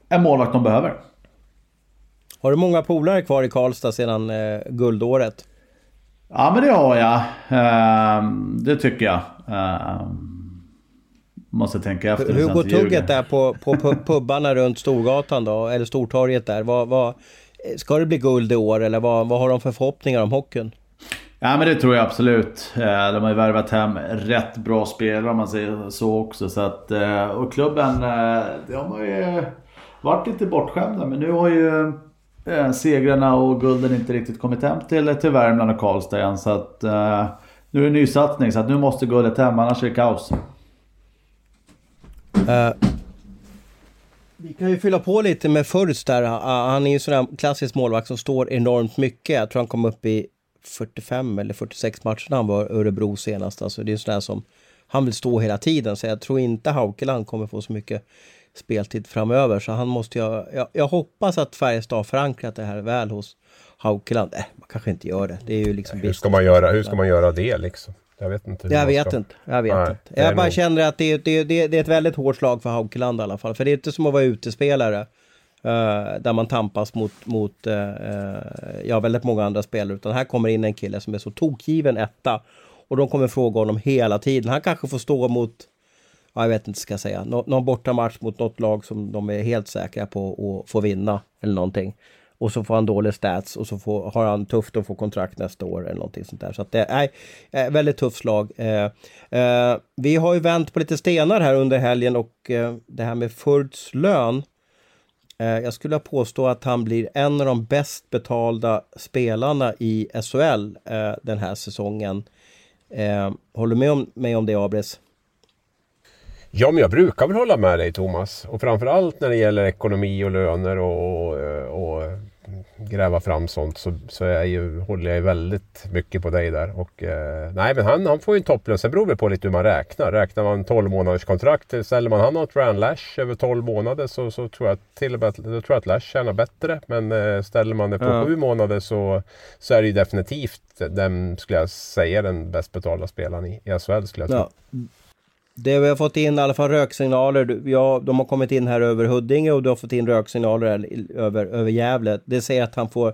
Speaker 2: en målvakt de behöver.
Speaker 1: Har du många polare kvar i Karlstad sedan eh, guldåret?
Speaker 2: Ja men det har jag. Eh, det tycker jag. Eh, måste tänka efter.
Speaker 1: Hur går tugget där på, på pubbarna runt Storgatan då? Eller Stortorget där? Vad, vad, ska det bli guld i år eller vad, vad har de för förhoppningar om hockeyn?
Speaker 2: Ja men det tror jag absolut. Eh, de har ju värvat hem rätt bra spelare om man säger så också. Så att, eh, och klubben, eh, de har ju varit lite bortskämda men nu har ju eh, segrarna och gulden inte riktigt kommit hem till, till Värmland och Karlstad än. Så att eh, nu är det nysatsning så att nu måste guldet hem annars är det kaos.
Speaker 1: Uh, vi kan ju fylla på lite med Furz där. Ah, han är ju sån där klassisk målvakt som står enormt mycket. Jag tror han kom upp i 45 eller 46 matcher när han var Örebro senast. Alltså det är sån där som han vill stå hela tiden. Så jag tror inte Haukeland kommer få så mycket speltid framöver. Så han måste jag, jag, jag hoppas att Färjestad har förankrat det här väl hos Haukeland. Äh, man kanske inte gör det. Det är ju liksom
Speaker 3: hur, ska man göra, hur ska man göra det liksom? Jag vet inte.
Speaker 1: Jag vet ska... inte. Jag vet Nej, inte. Jag bara nog... känner att det, det, det, det, är ett väldigt hårt slag för Haukeland i alla fall. För det är inte som att vara utespelare. Uh, där man tampas mot, mot uh, ja, väldigt många andra spelare. Utan här kommer in en kille som är så tokgiven etta. Och de kommer fråga honom hela tiden. Han kanske får stå mot ja, jag vet inte ska jag säga, Nå någon bortamatch mot något lag som de är helt säkra på att få vinna eller någonting. Och så får han dålig stats och så får, har han tufft att få kontrakt nästa år eller någonting sånt där. Så att det är äh, eh, väldigt tufft slag. Eh, eh, vi har ju vänt på lite stenar här under helgen och eh, det här med Furds lön. Eh, jag skulle påstå att han blir en av de bäst betalda spelarna i SHL den här säsongen. håller du med om, mig om det, Abris?
Speaker 3: Ja, men jag brukar väl hålla med dig Thomas. Och framförallt när det gäller ekonomi och löner och, och, och gräva fram sånt så, så är ju, håller jag väldigt mycket på dig där. Och, eh, nej, men han, han får ju en topplön. Sen beror det på lite hur man räknar. Räknar man 12 månaders kontrakt, ställer man han något Ryan Lash över 12 månader så, så tror jag till och med tror jag att Lash tjänar bättre. Men eh, ställer man det på ja. 7 månader så, så är det ju definitivt den, skulle jag säga, den bäst betalda spelaren i, i SHL skulle jag tro. Ja.
Speaker 1: Det vi har fått in i alla fall röksignaler. Ja, de har kommit in här över Huddinge och du har fått in röksignaler över, över Gävle. Det säger att han får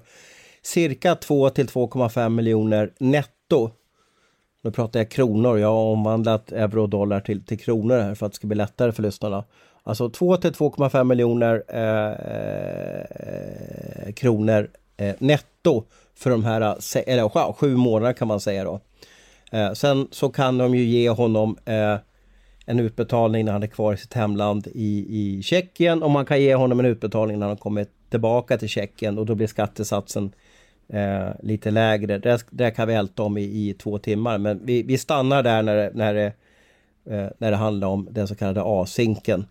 Speaker 1: cirka 2 till 2,5 miljoner netto. Nu pratar jag kronor. Jag har omvandlat euro och dollar till, till kronor här för att det ska bli lättare för lyssnarna. Alltså 2 till 2,5 miljoner eh, eh, kronor eh, netto för de här eh, eller, sju månaderna kan man säga då. Eh, sen så kan de ju ge honom eh, en utbetalning när han är kvar i sitt hemland i, i Tjeckien och man kan ge honom en utbetalning när han kommer tillbaka till Tjeckien och då blir skattesatsen eh, lite lägre. Det, det kan vi älta om i, i två timmar men vi, vi stannar där när, när, det, eh, när det handlar om den så kallade A-sinken.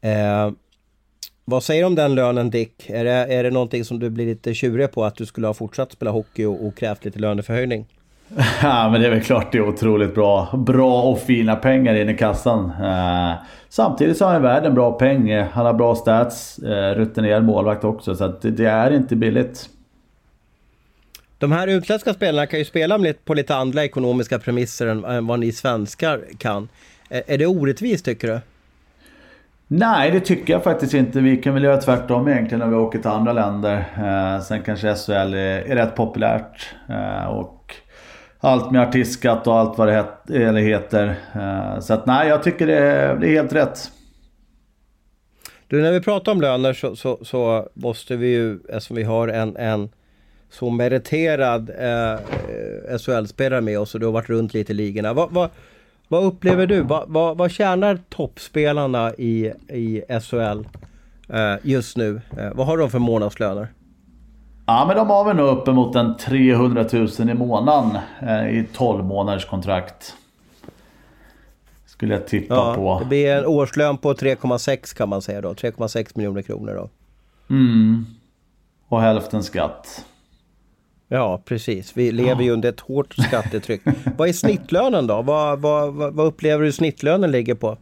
Speaker 1: Eh, vad säger du om den lönen Dick? Är det, är det någonting som du blir lite tjurig på att du skulle ha fortsatt spela hockey och, och krävt lite löneförhöjning?
Speaker 2: Ja men det är väl klart det är otroligt bra. Bra och fina pengar in i kassan. Uh, samtidigt så har han värd en bra peng. Han har bra stats. Uh, rutinerad målvakt också. Så det, det är inte billigt.
Speaker 1: De här utländska spelarna kan ju spela på lite andra ekonomiska premisser än vad ni svenskar kan. Är det orättvist tycker du?
Speaker 2: Nej, det tycker jag faktiskt inte. Vi kan väl göra tvärtom egentligen när vi åker till andra länder. Eh, sen kanske SHL är, är rätt populärt. Eh, och allt med artistskatt och allt vad det eh, heter. Eh, så att nej, jag tycker det är, det är helt rätt.
Speaker 1: Du, när vi pratar om löner så, så, så måste vi ju, eftersom vi har en, en så meriterad eh, SHL-spelare med oss och du har varit runt lite i ligorna. Vad, vad, vad upplever du? Vad, vad, vad tjänar toppspelarna i, i SHL eh, just nu? Eh, vad har de för månadslöner?
Speaker 2: Ja men de har väl nog uppemot en 300 000 i månaden eh, i 12 månaders kontrakt. Skulle jag tippa ja, på.
Speaker 1: Det blir en årslön på 3,6 kan man säga då. 3,6 miljoner kronor då.
Speaker 2: Mm. Och hälften skatt.
Speaker 1: Ja, precis. Vi lever ju under ett hårt skattetryck. vad är snittlönen då? Vad, vad, vad, upplever du snittlönen ligger på?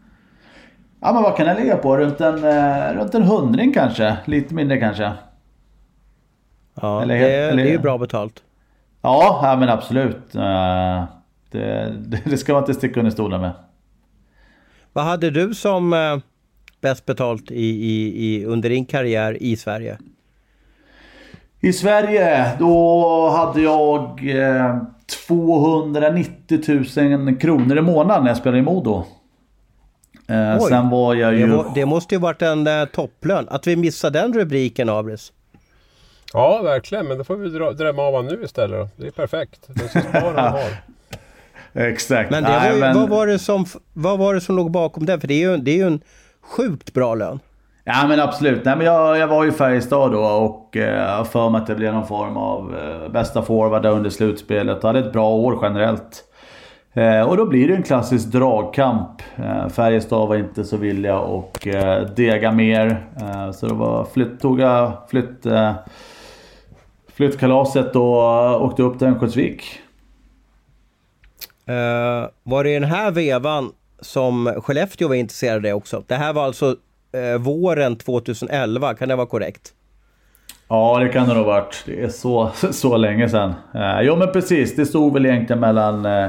Speaker 2: Ja, men vad kan den ligga på? Runt en, eh, runt en hundring kanske? Lite mindre kanske?
Speaker 1: Ja, eller, det, eller, det är ju bra betalt.
Speaker 2: Ja, ja men absolut. Uh, det, det, ska man inte sticka under stolen med.
Speaker 1: Vad hade du som uh, bäst betalt i, i, i, under din karriär i Sverige?
Speaker 2: I Sverige, då hade jag eh, 290 000 kronor i månaden när jag spelade i Modo. Eh, sen var jag ju...
Speaker 1: Det, det måste ju varit en eh, topplön. Att vi missade den rubriken, Abris.
Speaker 3: Ja, verkligen. Men då får vi dra, drömma av honom nu istället då. Det är perfekt. Han har.
Speaker 2: Exakt.
Speaker 1: Men, det var ju, men... Vad, var det som, vad var det som låg bakom det? För det är ju, det är ju en sjukt bra lön.
Speaker 2: Ja men absolut. Nej, men jag, jag var ju i Färjestad då och eh, har för mig att det blev någon form av eh, bästa forward under slutspelet. Och hade ett bra år generellt. Eh, och då blir det en klassisk dragkamp. Eh, Färjestad var inte så villiga och eh, dega mer. Eh, så det var flytt, tog jag flytt, eh, flyttkalaset och åkte upp till Örnsköldsvik.
Speaker 1: Uh, var det i den här vevan som Skellefteå var intresserade av också? Det här var alltså uh, våren 2011, kan det vara korrekt?
Speaker 2: Ja, det kan det nog ha varit. Det är så, så länge sedan. Uh, jo, men precis. Det stod väl egentligen mellan uh,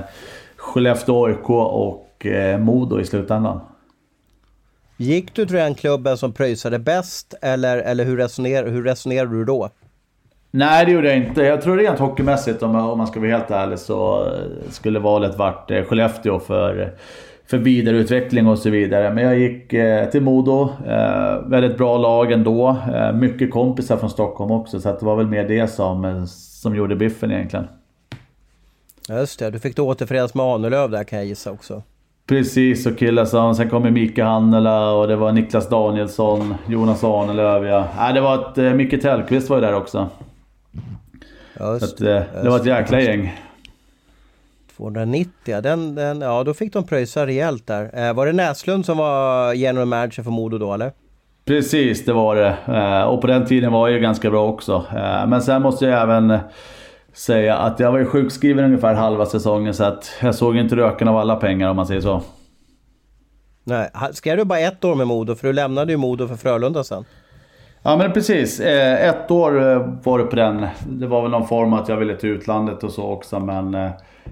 Speaker 2: Skellefteå AIK och uh, Modo i slutändan.
Speaker 1: Gick du till den klubben som pröjsade bäst eller, eller hur, resoner, hur resonerade du då?
Speaker 2: Nej, det gjorde jag inte. Jag tror rent hockeymässigt, om, om man ska vara helt ärlig, så skulle valet varit eh, Skellefteå för, för vidareutveckling och så vidare. Men jag gick eh, till Modo. Eh, väldigt bra lag ändå. Eh, mycket kompisar från Stockholm också, så det var väl mer det som, eh, som gjorde biffen egentligen.
Speaker 1: Just det, du fick då återförenas med Ahnelöv där kan jag gissa också.
Speaker 2: Precis, och killar som... Sen kom Mika Hannela och det var Niklas Danielsson, Jonas Ahnelöv ja. Nej, det var ett... Eh, Micke Tellqvist var ju där också. Just, att, det, eh, var ett jäkla gäng.
Speaker 1: 290, den, den, ja då fick de pröjsa rejält där. Eh, var det Näslund som var general manager för Modo då eller?
Speaker 2: Precis, det var det. Eh, och på den tiden var jag ju ganska bra också. Men sen måste jag även säga att jag var ju sjukskriven ungefär halva säsongen så att jag såg inte röken av alla pengar om man säger så.
Speaker 1: Nej, skrev du bara ett år med Modo? För du lämnade ju Modo för Frölunda sen.
Speaker 2: Ja men precis. Eh, ett år eh, var det på den. Det var väl någon form att jag ville till utlandet och så också men eh,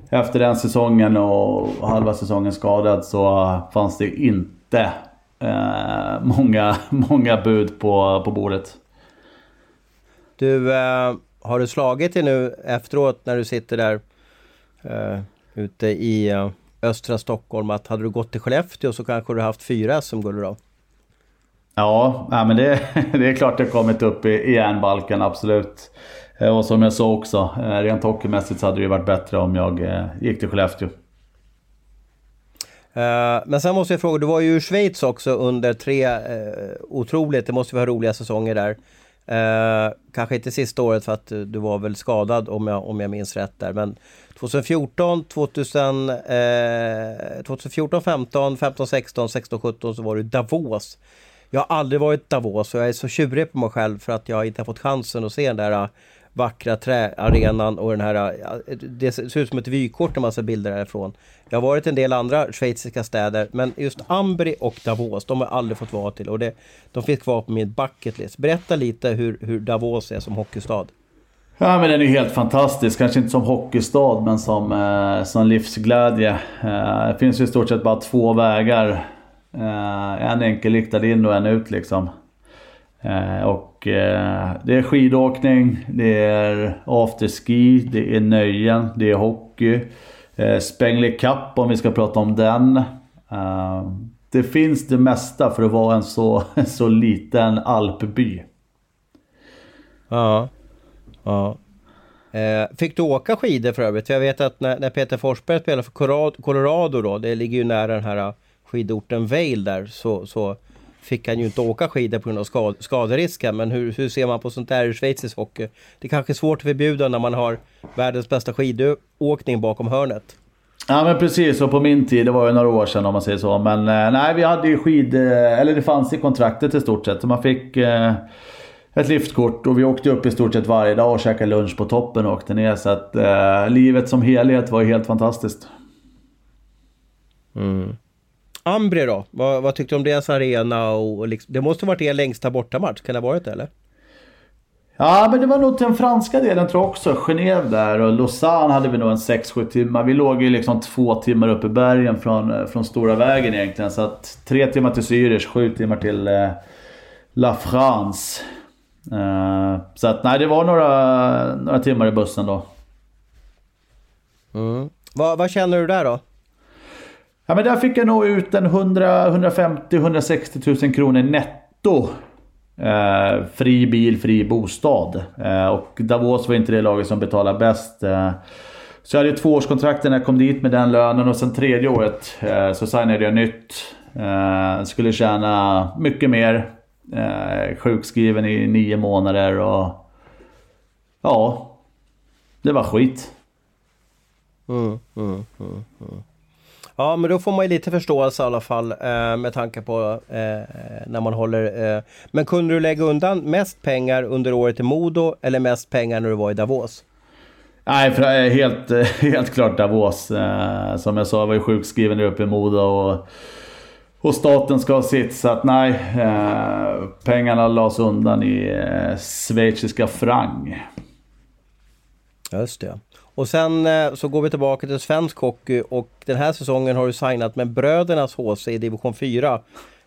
Speaker 2: efter den säsongen och halva säsongen skadad så fanns det inte många, många bud på, på bordet.
Speaker 1: Du, har du slagit dig nu efteråt när du sitter där ute i östra Stockholm att hade du gått till Skellefteå så kanske du haft fyra SM-guld idag?
Speaker 2: Ja, nej, men det, det är klart det har kommit upp i, i järnbalken, absolut. Eh, och som jag sa också, eh, rent hockeymässigt så hade det varit bättre om jag eh, gick till Skellefteå.
Speaker 1: Men sen måste jag fråga, du var ju i Schweiz också under tre eh, otroligt, det måste vara roliga säsonger där. Eh, kanske inte sista året för att du var väl skadad om jag, om jag minns rätt där. Men 2014, 2000, eh, 2014, 15, 15, 16, 16, 17 så var du Davos. Jag har aldrig varit i Davos och jag är så tjurig på mig själv för att jag inte har fått chansen att se den där äh, vackra träarenan och den här... Äh, det ser ut som ett vykort när man ser bilder därifrån. Jag har varit i en del andra schweiziska städer men just Ambri och Davos, de har jag aldrig fått vara till och det, de finns kvar på min bucket list. Berätta lite hur, hur Davos är som hockeystad.
Speaker 2: Ja men den är helt fantastisk. Kanske inte som hockeystad men som, eh, som livsglädje. Eh, det finns ju i stort sett bara två vägar. Eh, en enkelriktad in och en ut liksom. Eh, och eh, det är skidåkning, det är afterski, det är nöjen, det är hockey. Eh, Spengler Cup om vi ska prata om den. Eh, det finns det mesta för att vara en så, så liten alpby.
Speaker 1: Ja. ja. Eh, fick du åka skidor för övrigt? För jag vet att när, när Peter Forsberg spelade för Colorado då, det ligger ju nära den här skidorten Vail där, så, så fick han ju inte åka skidor på grund av skad, skaderisken. Men hur, hur ser man på sånt där i schweizisk hockey? Det är kanske är svårt att förbjuda när man har världens bästa skidåkning bakom hörnet.
Speaker 2: Ja men precis, och på min tid, det var ju några år sedan om man säger så. Men eh, nej, vi hade ju skid... Eh, eller det fanns i kontraktet i stort sett. Så man fick eh, ett liftkort och vi åkte upp i stort sett varje dag och käkade lunch på toppen och åkte ner. Så att eh, livet som helhet var ju helt fantastiskt.
Speaker 1: Mm. Ambri då? Vad, vad tyckte du om deras arena? Och, och liksom, det måste ha varit er längsta bortamatch, kan det ha varit det eller?
Speaker 2: Ja, men det var nog den franska delen tror jag också. Genève där och Lausanne hade vi nog en 6-7 timmar. Vi låg ju liksom två timmar upp i bergen från, eh, från stora vägen egentligen. Så att tre timmar till Zürich, sju timmar till eh, La France. Uh, så att nej, det var några, några timmar i bussen då.
Speaker 1: Mm. Vad, vad känner du där då?
Speaker 2: Ja men där fick jag nog ut en 100, 150-160 000 kronor netto. Eh, fri bil, fri bostad. Eh, och Davos var inte det laget som betalade bäst. Eh, så jag hade tvåårskontrakt när jag kom dit med den lönen och sen tredje året eh, så signade jag nytt. Eh, skulle tjäna mycket mer. Eh, sjukskriven i nio månader och... Ja. Det var skit.
Speaker 1: Mm, mm, mm, mm. Ja, men då får man ju lite förståelse i alla fall eh, med tanke på eh, när man håller... Eh. Men kunde du lägga undan mest pengar under året i Modo eller mest pengar när du var i Davos?
Speaker 2: Nej, för helt, helt klart Davos. Som jag sa, jag var ju sjukskriven där uppe i Modo och, och staten ska ha sitt. Så att nej, pengarna lades undan i schweiziska franc.
Speaker 1: Just det. Och sen eh, så går vi tillbaka till svensk hockey och den här säsongen har du signat med Brödernas HC i division 4.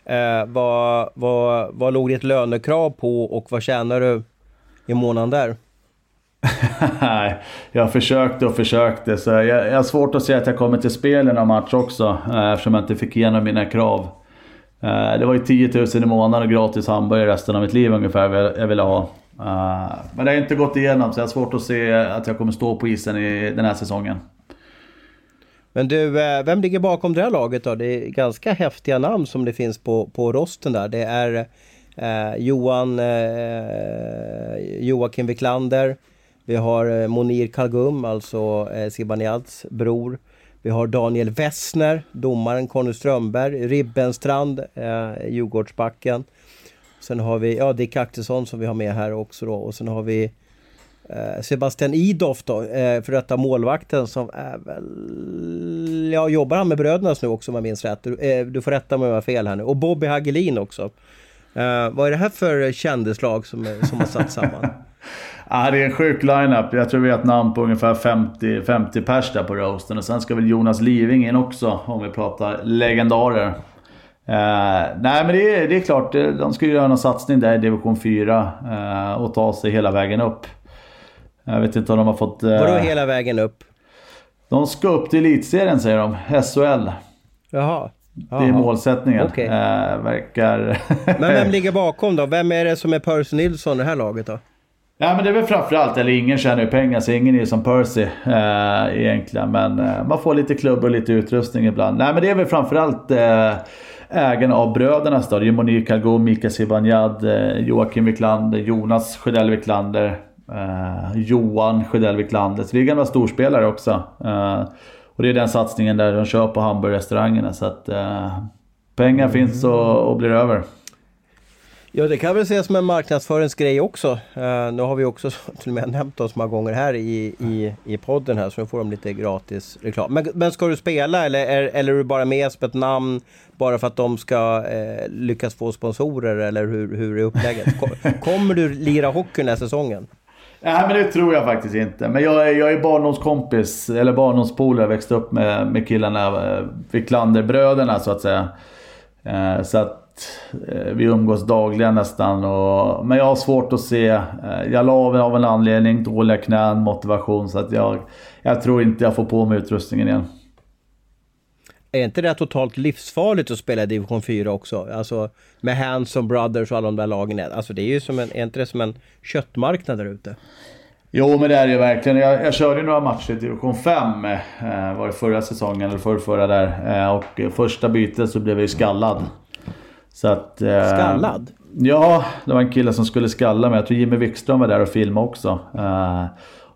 Speaker 1: Eh, vad, vad, vad låg ditt lönekrav på och vad tjänar du i månaden där?
Speaker 2: Nej, jag försökte och försökte. Så jag, jag har svårt att säga att jag kommer till spel i någon match också. Eh, eftersom jag inte fick igenom mina krav. Eh, det var ju 10 000 i månaden och gratis hamburgare resten av mitt liv ungefär jag ville ha. Eh, men det har inte gått igenom så jag har svårt att se att jag kommer stå på isen i den här säsongen.
Speaker 1: Men du, eh, vem ligger bakom det här laget då? Det är ganska häftiga namn som det finns på, på rosten där. Det är eh, Johan eh, Joakim Wiklander. Vi har eh, Monir Kalgum, alltså eh, Zibanejad bror. Vi har Daniel Wessner, domaren Conny Strömberg, Ribbenstrand, eh, Djurgårdsbacken. Sen har vi ja, Dick Axelsson som vi har med här också då. Och sen har vi eh, Sebastian Idoff då, eh, för detta målvakten som är väl... Ja, jobbar han med Brödernas nu också om jag minns rätt? Du, eh, du får rätta mig om jag har fel här nu. Och Bobby Hagelin också. Eh, vad är det här för kändislag som, eh, som har satt samman?
Speaker 2: ah, det är en sjuk lineup. Jag tror vi har ett namn på ungefär 50, 50 pers där på roasten. Och sen ska väl Jonas Living in också, om vi pratar legendarer. Uh, nej men det är, det är klart, de ska ju göra någon satsning där i division 4 uh, eh, och ta sig hela vägen upp. Jag vet inte om de har fått... Uh,
Speaker 1: Vadå hela vägen upp?
Speaker 2: De ska upp till elitserien säger de, SHL.
Speaker 1: Jaha.
Speaker 2: Det är målsättningen. Okay. Uh, verkar...
Speaker 1: men vem ligger bakom då? Vem är det som är Percy Nilsson i det här laget då?
Speaker 2: Ja men det är väl framförallt, eller ingen tjänar ju pengar så ingen är som Percy eh, egentligen. Men eh, man får lite klubb och lite utrustning ibland. Nej men det är väl framförallt eh, ägarna av bröderna då. Det är Monique Calgon, Mika Zibanejad, eh, Joakim Wiklander, Jonas Sjödell Wiklander, eh, Johan Sjödell Wiklander. Så det är gamla storspelare också. Eh, och det är den satsningen där de kör på hamburgerrestaurangerna. Så att eh, pengar mm. finns och, och blir över.
Speaker 1: Ja, det kan väl ses som en marknadsföringsgrej också. Uh, nu har vi också till och med nämnt dem så många gånger här i, i, i podden här så nu får de lite gratis reklam. Men, men ska du spela eller, är, eller är du bara med som ett namn bara för att de ska eh, lyckas få sponsorer eller hur, hur är upplägget? Kommer du lira hockey den här säsongen?
Speaker 2: Nej men det tror jag faktiskt inte. Men jag är, jag är barndomskompis, eller barndomspolare, växte upp med, med killarna, eh, Wicklander-bröderna så att säga. Eh, så att eh, vi umgås dagligen nästan. Och, men jag har svårt att se. Eh, jag la av av en anledning, dåliga knän, motivation. Så att jag, jag tror inte jag får på mig utrustningen igen.
Speaker 1: Är inte det totalt livsfarligt att spela i division 4 också? Alltså med Hanson Brothers och alla de där lagen. Alltså det är ju som en, är inte det som en köttmarknad där ute?
Speaker 2: Jo men det är det ju verkligen. Jag, jag körde några matcher i division 5. Eh, var det förra säsongen eller förra, förra där. Eh, och första bytet så blev jag ju skallad. Så att, eh,
Speaker 1: skallad?
Speaker 2: Ja, det var en kille som skulle skalla mig. Jag tror Jimmy Wikström var där och filmade också. Eh,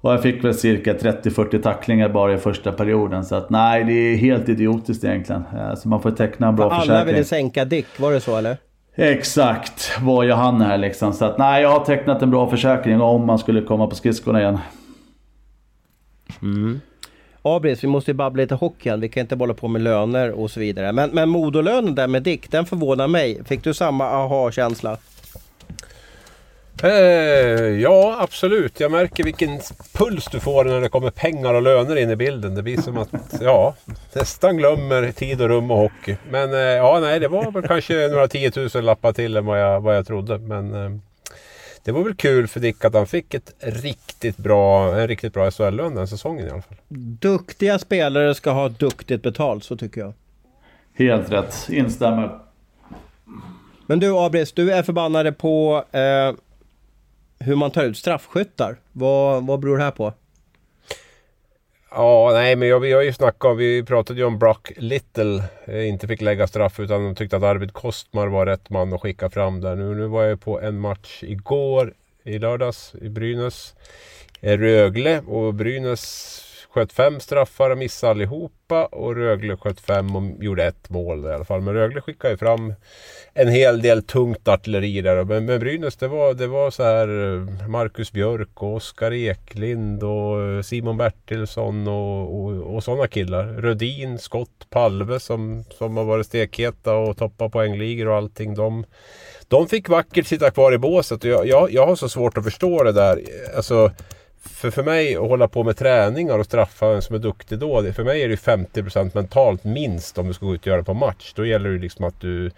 Speaker 2: och jag fick väl cirka 30-40 tacklingar bara i första perioden. Så att nej, det är helt idiotiskt egentligen. Eh, så man får teckna en bra
Speaker 1: För
Speaker 2: försäkring.
Speaker 1: Alla ville sänka Dick, var det så eller?
Speaker 2: Exakt, vad gör han här liksom? Så att nej, jag har tecknat en bra försäkring om man skulle komma på skridskorna igen.
Speaker 1: Mm. Abris, vi måste ju babbla lite hockey igen. Vi kan inte hålla på med löner och så vidare. Men, men modolönen där med Dick, den förvånar mig. Fick du samma aha-känsla?
Speaker 3: Eh, ja, absolut. Jag märker vilken puls du får när det kommer pengar och löner in i bilden. Det blir som att, ja, nästan glömmer tid och rum och hockey. Men eh, ja, nej, det var väl kanske några tiotusen lappar till än vad jag, vad jag trodde. Men eh, det var väl kul för Dick att han fick ett riktigt bra, en riktigt bra SHL-lön den säsongen i alla fall.
Speaker 1: Duktiga spelare ska ha duktigt betalt, så tycker jag.
Speaker 2: Helt rätt, instämmer.
Speaker 1: Men du Abris, du är förbannade på eh, hur man tar ut straffskyttar. Vad, vad beror det här på?
Speaker 3: Ja, nej men jag, vi har ju snackat vi pratade ju om Brock Little eh, inte fick lägga straff utan de tyckte att Arvid Kostmar var rätt man att skicka fram där. Nu, nu var jag på en match igår i lördags i Brynäs. Eh, Rögle och Brynäs sköt fem straffar och missade allihopa och Rögle sköt fem och gjorde ett mål i alla fall. Men Rögle skickade ju fram en hel del tungt artilleri där. Men, men Brynäs det var, det var så här eh, Marcus Björk och Oskar Eklind och eh, Simon Bertilsson och, och, och sådana killar. Rödin, Skott, Palve som, som har varit stekheta och toppat poängligor och allting. De, de fick vackert sitta kvar i båset och jag, jag, jag har så svårt att förstå det där. Alltså, för, för mig att hålla på med träningar och straffa en som är duktig då. Det, för mig är det 50% mentalt minst om du ska gå ut och göra det på match. Då gäller det liksom att du,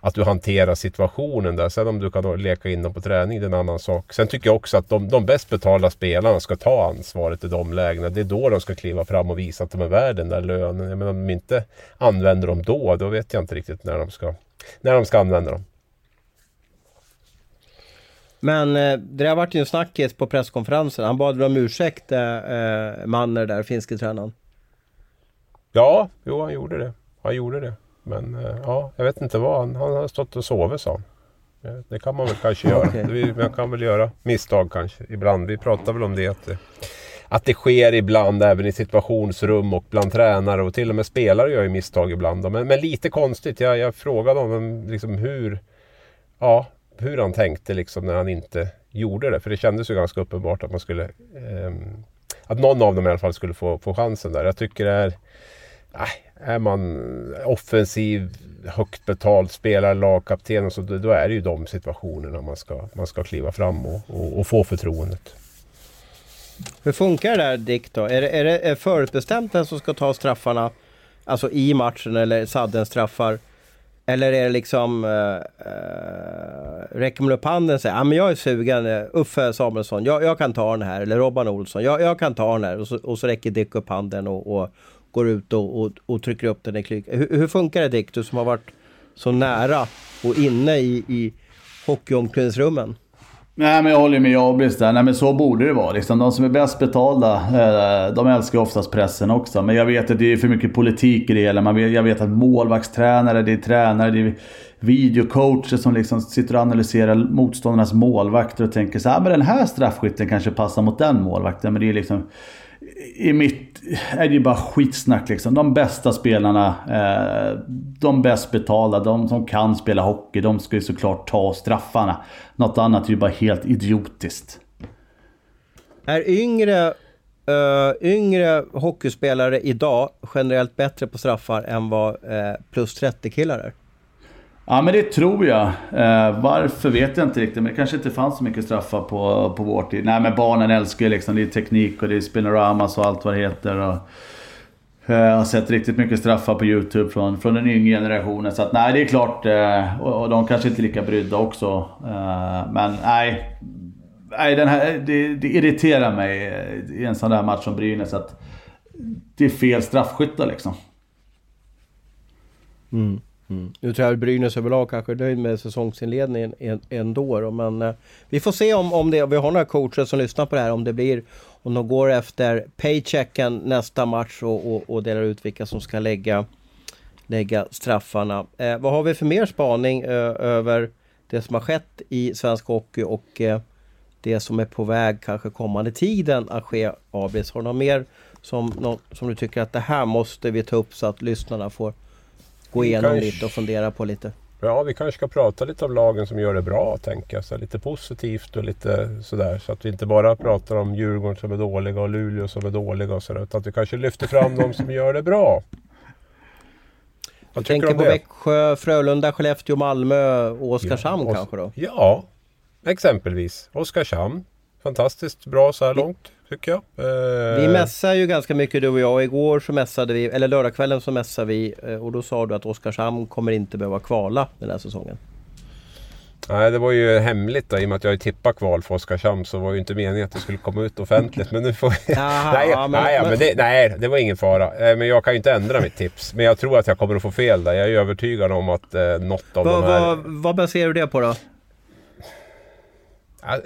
Speaker 3: att du hanterar situationen där. Sen om du kan leka in dem på träning det är en annan sak. Sen tycker jag också att de, de bäst betalda spelarna ska ta ansvaret i de lägena. Det är då de ska kliva fram och visa att de är värda den där lönen. Jag menar, om de inte använder dem då, då vet jag inte riktigt när de ska, när de ska använda dem.
Speaker 1: Men eh, det har varit ju en snackis på presskonferensen. Han bad om ursäkt, eh, eh, Manner där, finske tränaren.
Speaker 3: Ja, jo han gjorde det. Han gjorde det. Men eh, ja, jag vet inte vad. Han, han har stått och sovit sa han. Det kan man väl kanske göra. Okay. Man kan väl göra misstag kanske ibland. Vi pratar väl om det att, det. att det sker ibland även i situationsrum och bland tränare och till och med spelare gör ju misstag ibland. Men, men lite konstigt. Jag, jag frågade honom liksom hur, ja, hur han tänkte liksom när han inte gjorde det. För det kändes ju ganska uppenbart att man skulle... Eh, att någon av dem i alla fall skulle få, få chansen där. Jag tycker det är... Eh, är man offensiv, högt betald spelare, lagkapten och så, då är det ju de situationerna man ska, man ska kliva fram och, och, och få förtroendet.
Speaker 1: Hur funkar det där Dick då? Är det, är det förutbestämt vem som ska ta straffarna? Alltså i matchen eller sadden straffar? Eller är det liksom... Uh, räcker man upp handen och säger ah, men jag är sugen, eh, Uffe Samuelsson, jag, jag kan ta den här. Eller Robban Olsson, jag, jag kan ta den här. Och så, och så räcker Dick upp handen och, och går ut och, och, och, trycker upp den i klyk. Hur, hur, funkar det Dick, du som har varit så nära och inne i, i hockeyomklädningsrummen?
Speaker 2: Nej men jag håller med Abris där. Nej men så borde det vara. Liksom, de som är bäst betalda, eh, de älskar oftast pressen också. Men jag vet att det är för mycket politik i det hela. jag vet att målvaktstränare, det är tränare, det är videocoacher som liksom sitter och analyserar motståndarnas målvakter och tänker så här, men den här straffskytten kanske passar mot den målvakten. Men det är liksom i mitt är det ju bara skitsnack liksom. De bästa spelarna, eh, de bäst betalda, de som kan spela hockey, de ska ju såklart ta straffarna. Något annat är ju bara helt idiotiskt.
Speaker 1: Är yngre, uh, yngre hockeyspelare idag generellt bättre på straffar än vad uh, plus 30 killar är?
Speaker 2: Ja men det tror jag. Eh, varför vet jag inte riktigt. Men det kanske inte fanns så mycket straffar på, på vår tid. Nej men barnen älskar ju liksom. Det är teknik och det är spinoramas och allt vad det heter. Och, eh, jag har sett riktigt mycket straffar på YouTube från, från den yngre generationen. Så att nej det är klart. Eh, och, och, de kanske inte är lika brydda också. Eh, men nej. Nej, den här, det, det irriterar mig eh, i en sån där match som Brynäs att det är fel straffskyttar liksom.
Speaker 1: Mm. Mm. Nu tror jag Brynäs överlag kanske är nöjd med säsongsinledningen ändå. Då, men eh, vi får se om, om det, vi har några coacher som lyssnar på det här, om det blir om de går efter paychecken nästa match och, och, och delar ut vilka som ska lägga, lägga straffarna. Eh, vad har vi för mer spaning eh, över det som har skett i svensk hockey och eh, det som är på väg kanske kommande tiden att ske Abris? Har du något mer som, som du tycker att det här måste vi ta upp så att lyssnarna får gå igenom kanske... lite och fundera på lite?
Speaker 3: Ja, vi kanske ska prata lite om lagen som gör det bra, tänker jag. Så lite positivt och lite sådär. Så att vi inte bara pratar om Djurgården som är dåliga och Luleå som är dåliga och sådär. Utan att vi kanske lyfter fram de som gör det bra.
Speaker 1: Vad du tänker på det? Växjö, Frölunda, Skellefteå, Malmö och Oskarshamn ja, kanske då?
Speaker 3: Ja, exempelvis. Oskarshamn. Fantastiskt bra så här långt tycker jag.
Speaker 1: Vi eh, mässar ju ganska mycket du och jag. Igår så mässade vi, eller lördagskvällen så mässade vi eh, och då sa du att Oskarshamn kommer inte behöva kvala den här säsongen.
Speaker 3: Nej, det var ju hemligt då, i och med att jag tippade kval för Oskarshamn så var ju inte meningen att det skulle komma ut offentligt. Men nu får Jaha, nej, ja, men, nej, men det, nej, det var ingen fara. Eh, men jag kan ju inte ändra mitt tips. Men jag tror att jag kommer att få fel där. Jag är övertygad om att eh, något av va, de här...
Speaker 1: Va, vad baserar du det på då?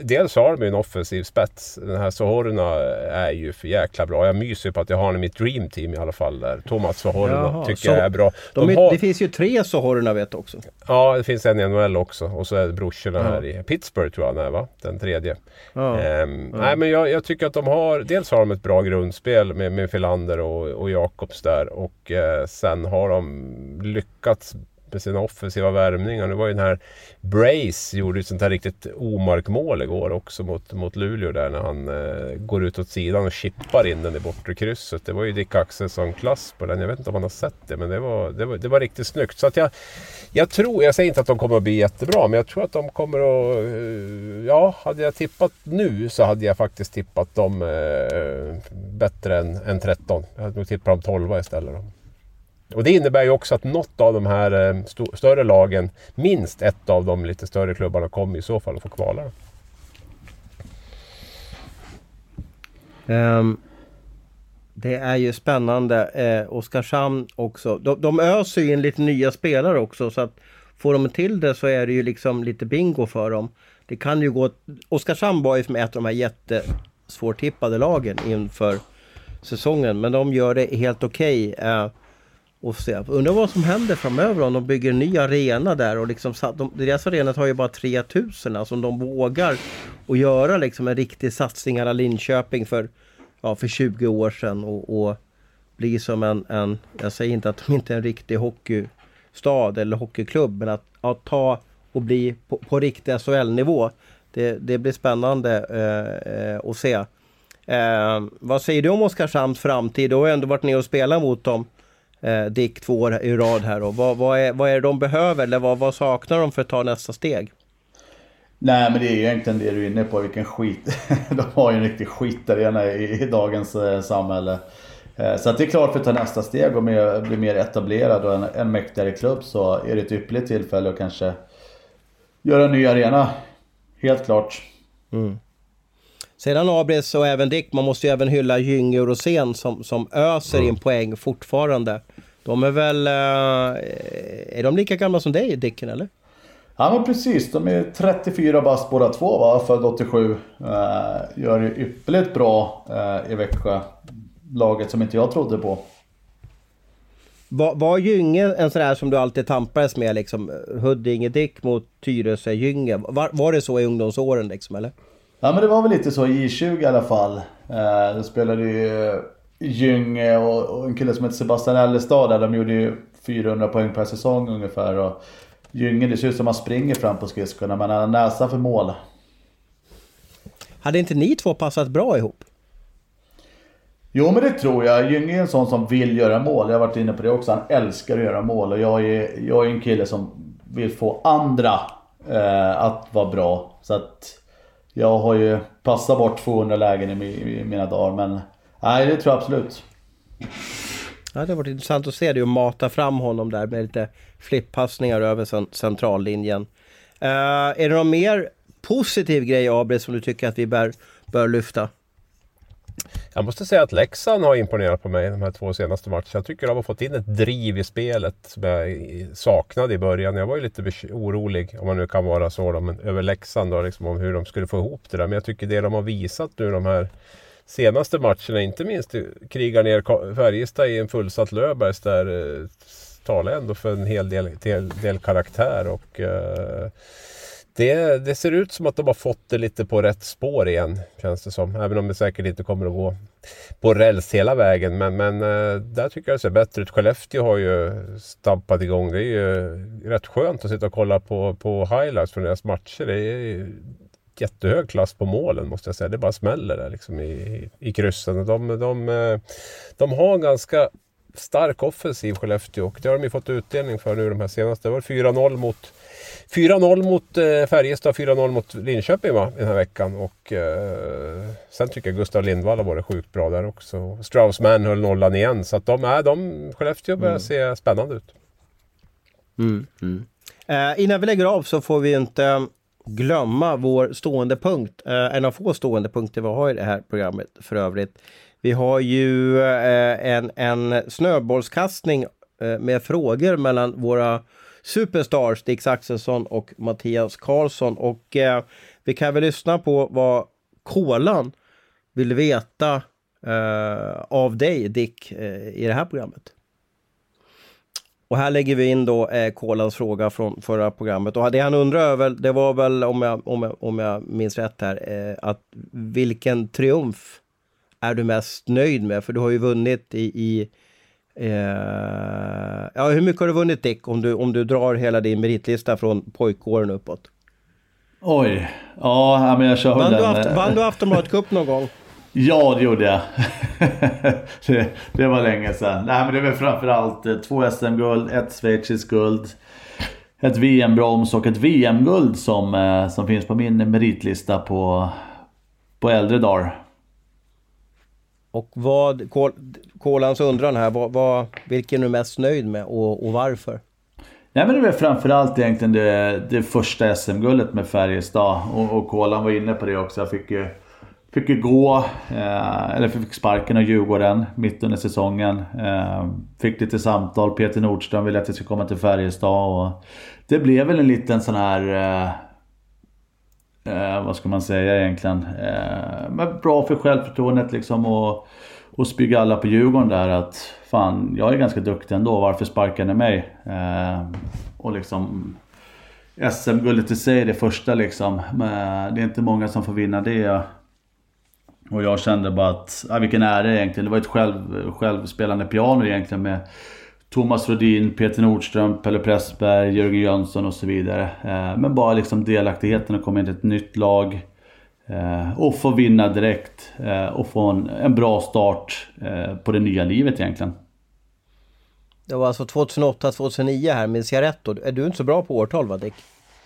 Speaker 3: Dels har de ju en offensiv spets. Den här Sohorna är ju för jäkla bra. Jag myser på att jag har honom i mitt dream team i alla fall. Där. Thomas Sohorna tycker jag är bra.
Speaker 1: De de har... Det finns ju tre Sohorna vet också.
Speaker 3: Ja, det finns en i NHL också. Och så är det brorsorna ja. här i Pittsburgh tror jag han är va? Den tredje. Ja. Ehm, ja. Nej men jag, jag, tycker att de har... Dels har de ett bra grundspel med, med Filander och, och Jakobs där. Och eh, sen har de lyckats med sina offensiva värmningar. Nu var ju den här Brace gjorde ett sånt här riktigt omarkmål igår också mot, mot Luleå där när han eh, går ut åt sidan och chippar in den i bortre krysset. Det var ju Dick Axelsson-klass på den. Jag vet inte om man har sett det men det var, det var, det var riktigt snyggt. Så att jag, jag tror, jag säger inte att de kommer att bli jättebra men jag tror att de kommer att... Eh, ja, hade jag tippat nu så hade jag faktiskt tippat dem eh, bättre än, än 13. Jag hade nog tippat dem 12 istället. Då. Och det innebär ju också att något av de här eh, st större lagen, minst ett av de lite större klubbarna, kommer i så fall att få kvala.
Speaker 1: Um, det är ju spännande. Eh, Oskarshamn också. De, de öser ju in lite nya spelare också så att får de till det så är det ju liksom lite bingo för dem. Det kan ju gå... Oskarshamn var ju som ett av de här jättesvårtippade lagen inför säsongen men de gör det helt okej. Okay. Eh, och se. Undrar vad som händer framöver om de bygger en ny arena där och liksom de, deras arena tar ju bara 3000 alltså om de vågar och göra liksom en riktig satsning alla Linköping för, ja, för 20 år sedan och, och bli som en, en, jag säger inte att de inte är en riktig hockeystad eller hockeyklubb men att, att ta och bli på, på riktig SHL-nivå. Det, det blir spännande eh, eh, att se. Eh, vad säger du om Oskarshamns framtid? Du har ju ändå varit nere och spelat mot dem eh, Dick två år i rad här. Och vad, vad, är, vad är det de behöver eller vad, vad saknar de för att ta nästa steg?
Speaker 2: Nej men det är ju egentligen det du är inne på, vilken skit. de har ju en riktig skitarena i, i dagens eh, samhälle. Eh, så att det är klart för att ta nästa steg och med, bli mer etablerad och en, en mäktigare klubb så är det ett ypperligt tillfälle att kanske göra en ny arena. Helt klart. Mm.
Speaker 1: Sedan Abris och även Dick, man måste ju även hylla Gynge och Rosén som, som öser mm. in poäng fortfarande. De är väl... Eh, är de lika gamla som dig, Dicken, eller?
Speaker 2: Ja men precis, de är 34 bast båda två va, född 87. Eh, gör det ypperligt bra eh, i Växjö. Laget som inte jag trodde på.
Speaker 1: Var, var Gynge en sån där som du alltid tampades med liksom? Huddinge Dick mot Tyresö Gynge. Var, var det så i ungdomsåren liksom eller?
Speaker 2: Ja men det var väl lite så i J20 i alla fall. Eh, då spelade ju eh, Gynge och, och en kille som heter Sebastian Ellestad där. De gjorde ju 400 poäng per säsong ungefär. Och Gynge, det ser ut som man springer fram på skridskorna men han har näsa för mål.
Speaker 1: Hade inte ni två passat bra ihop?
Speaker 2: Jo men det tror jag. Gynge är en sån som vill göra mål. Jag har varit inne på det också. Han älskar att göra mål och jag är, jag är en kille som vill få andra eh, att vara bra. Så att jag har ju passat bort 200 lägen i, i mina dagar men nej det tror jag absolut.
Speaker 1: Ja, det har varit intressant att se dig och mata fram honom där med lite flippassningar över centrallinjen. Uh, är det någon mer positiv grej Abri som du tycker att vi bör, bör lyfta?
Speaker 3: Jag måste säga att Leksand har imponerat på mig de här två senaste matcherna. Jag tycker de har fått in ett driv i spelet som jag saknade i början. Jag var ju lite orolig, om man nu kan vara så, då, men över Leksand då, liksom, om hur de skulle få ihop det där. Men jag tycker det de har visat nu de här senaste matcherna, inte minst krigar ner Färjestad i en fullsatt Löfbergs där eh, talar ändå för en hel del, del, del karaktär. och eh, det, det, ser ut som att de har fått det lite på rätt spår igen, känns det som. Även om det säkert inte kommer att gå på räls hela vägen. Men, men eh, där tycker jag det ser bättre ut. Skellefteå har ju stampat igång. Det är ju rätt skönt att sitta och kolla på, på highlights från deras matcher. Det är jättehög klass på målen måste jag säga. Det bara smäller där liksom i, i kryssen. De, de, eh, de har ganska stark offensiv Skellefteå och det har de ju fått utdelning för nu de här senaste. Det var 4-0 mot 4-0 mot eh, Färjestad, 4-0 mot Linköping va, den här veckan. Och eh, sen tycker jag Gustav Lindvall har varit sjukt bra där också. Straussman höll nollan igen. Så att de, är, de, Skellefteå börjar mm. se spännande ut.
Speaker 1: Mm, mm. Eh, innan vi lägger av så får vi inte glömma vår stående punkt. Eh, en av få stående punkter vi har i det här programmet för övrigt. Vi har ju eh, en, en snöbollskastning eh, med frågor mellan våra superstars Dix Axelsson och Mattias Karlsson. Och eh, vi kan väl lyssna på vad Kolan vill veta eh, av dig Dick eh, i det här programmet. Och här lägger vi in då eh, Kolans fråga från förra programmet. Och det han undrar över, det var väl om jag, om jag, om jag minns rätt här, eh, att vilken triumf är du mest nöjd med? För du har ju vunnit i, i eh, ja, hur mycket har du vunnit Dick om du, om du drar hela din meritlista från pojkåren uppåt?
Speaker 2: Oj, ja men jag kör vann
Speaker 1: den. Du haft, vann du Aftonbladet Cup någon gång?
Speaker 2: Ja, det gjorde jag. det, det, var länge sedan. Nej, men det väl framförallt eh, två SM-guld, ett schweiziskt guld, ett VM-brons och ett VM-guld som, eh, som finns på min meritlista på, på äldre dagar.
Speaker 1: Och vad, Kolans undran här, vad, vad, vilken är du mest nöjd med och, och varför?
Speaker 2: Nej men det är framförallt egentligen det, det första SM-guldet med Färjestad. Och, och Kolan var inne på det också. Jag fick ju Fick ju gå, eh, eller fick sparken av Djurgården mitt under säsongen. Eh, fick lite samtal, Peter Nordström ville att jag skulle komma till Färjestad. Och det blev väl en liten sån här... Eh, eh vad ska man säga egentligen? Eh, men bra för självförtroendet liksom och, och spy alla på Djurgården där att fan, jag är ganska duktig ändå, varför sparkar ni mig? Eh, och liksom... SM-guldet i sig, det första liksom. Men det är inte många som får vinna det. Och jag kände bara att, ja, vilken ära egentligen. Det var ett själv, självspelande piano egentligen med Thomas Rodin, Peter Nordström, Pelle Pressberg, Jörgen Jönsson och så vidare. Eh, men bara liksom delaktigheten att komma in till ett nytt lag. Eh, och få vinna direkt. Eh, och få en, en bra start eh, på det nya livet egentligen.
Speaker 1: Det var alltså 2008-2009 här, minns jag rätt då? Är du inte så bra på årtal va Dick?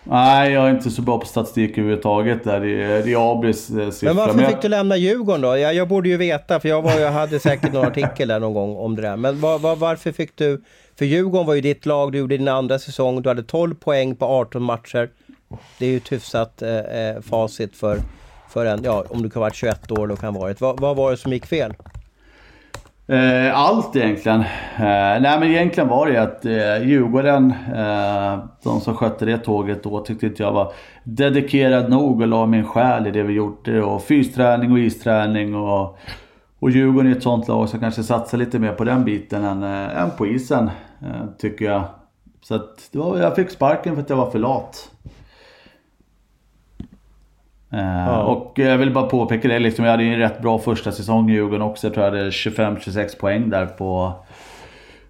Speaker 2: Nej, jag är inte så bra på statistik överhuvudtaget. Där. Det är, det är Abris eh, siffra.
Speaker 1: Men varför fick du lämna Djurgården då? Jag, jag borde ju veta, för jag, var, jag hade säkert någon artikel där någon gång om det där. Men var, var, varför fick du... För Djurgården var ju ditt lag, du gjorde din andra säsong, du hade 12 poäng på 18 matcher. Det är ju ett hyfsat eh, eh, facit för, för en, ja, om du kan ha varit 21 år eller kan ha varit. Vad, vad var det som gick fel?
Speaker 2: Eh, allt egentligen. Eh, nej men egentligen var det att eh, Djurgården, eh, de som skötte det tåget då, tyckte inte jag var dedikerad nog och la min själ i det vi gjorde. Och fysträning och isträning och, och Djurgården är ett sånt lag som kanske satsar lite mer på den biten än, eh, än på isen. Eh, tycker jag. Så att det var, jag fick sparken för att jag var för lat. Eh, ja. Och jag vill bara påpeka det, liksom, jag hade en rätt bra första säsong i Djurgården också. Jag tror jag hade 25-26 poäng där på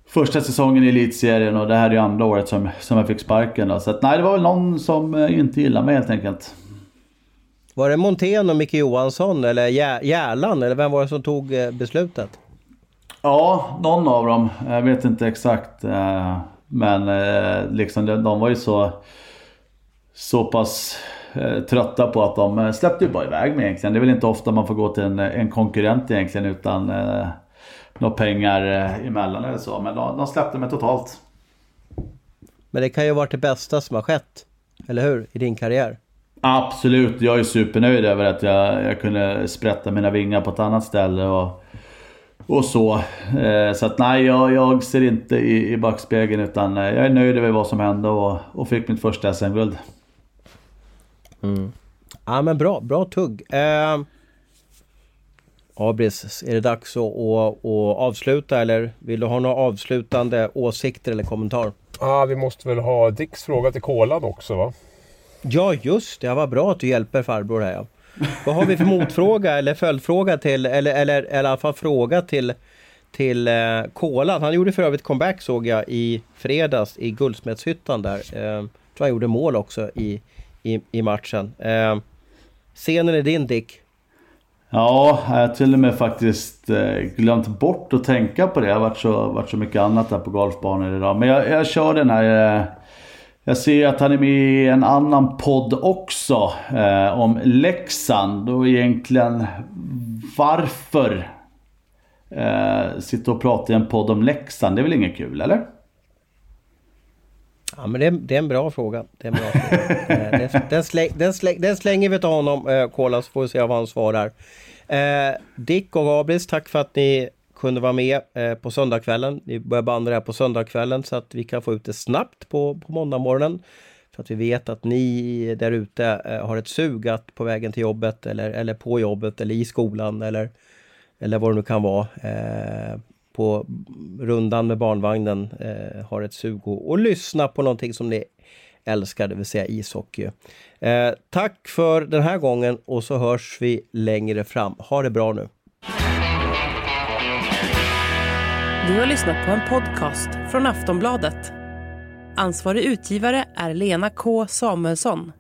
Speaker 2: första säsongen i elitserien och det här är ju andra året som, som jag fick sparken. Då. Så att, nej, det var väl någon som eh, inte gillade mig helt enkelt.
Speaker 1: Var det Montén och Micke Johansson eller Järlan eller vem var det som tog eh, beslutet?
Speaker 2: Ja, någon av dem. Jag vet inte exakt. Men eh, liksom de, de var ju så, så pass eh, trötta på att de eh, släppte ju bara iväg mig egentligen. Det är väl inte ofta man får gå till en, en konkurrent egentligen utan eh, några pengar eh, emellan eller så. Men de, de släppte mig totalt.
Speaker 1: Men det kan ju ha varit det bästa som har skett, eller hur? I din karriär.
Speaker 2: Absolut, jag är supernöjd över att jag, jag kunde sprätta mina vingar på ett annat ställe och, och så. Eh, så att nej, jag, jag ser inte i, i backspegeln utan eh, jag är nöjd över vad som hände och, och fick mitt första SM-guld.
Speaker 1: Mm. Ja men bra, bra tugg. Eh, Abris, är det dags att, att, att avsluta eller vill du ha några avslutande åsikter eller kommentar?
Speaker 3: ah, vi måste väl ha Dicks fråga till Kolan också va?
Speaker 1: Ja just det, vad bra att du hjälper farbror här ja. Vad har vi för motfråga eller följdfråga till, eller, eller, eller i alla fall fråga till, till eh, Kolan. Han gjorde för övrigt comeback såg jag i fredags i Guldsmedshyttan där. Eh, tror han gjorde mål också i, i, i matchen. Eh, scenen är din Dick.
Speaker 2: Ja, jag har till och med faktiskt eh, glömt bort att tänka på det. Det har varit så, varit så mycket annat där på golfbanor idag. Men jag, jag kör den här... Eh, jag ser att han är med i en annan podd också. Eh, om Leksand och egentligen varför eh, sitta och prata i en podd om Leksand. Det är väl inget kul, eller?
Speaker 1: Ja men det är, det är en bra fråga. Det är en bra fråga. Eh, den, den, släng, den, släng, den, slänger vi till honom, eh, Kola, så får vi se vad han svarar. Eh, Dick och Gabriel, tack för att ni kunde vara med eh, på söndagskvällen. Vi börjar banda det här på söndagskvällen så att vi kan få ut det snabbt på, på måndagmorgonen. För att vi vet att ni där ute eh, har ett sug att på vägen till jobbet eller, eller på jobbet eller i skolan eller, eller vad det nu kan vara. På rundan med barnvagnen eh, har ett sug och, och lyssna på någonting som ni älskar, det vill säga ishockey. Eh, tack för den här gången och så hörs vi längre fram. Ha det bra nu!
Speaker 5: Du har lyssnat på en podcast från Aftonbladet. Ansvarig utgivare är Lena K Samuelsson.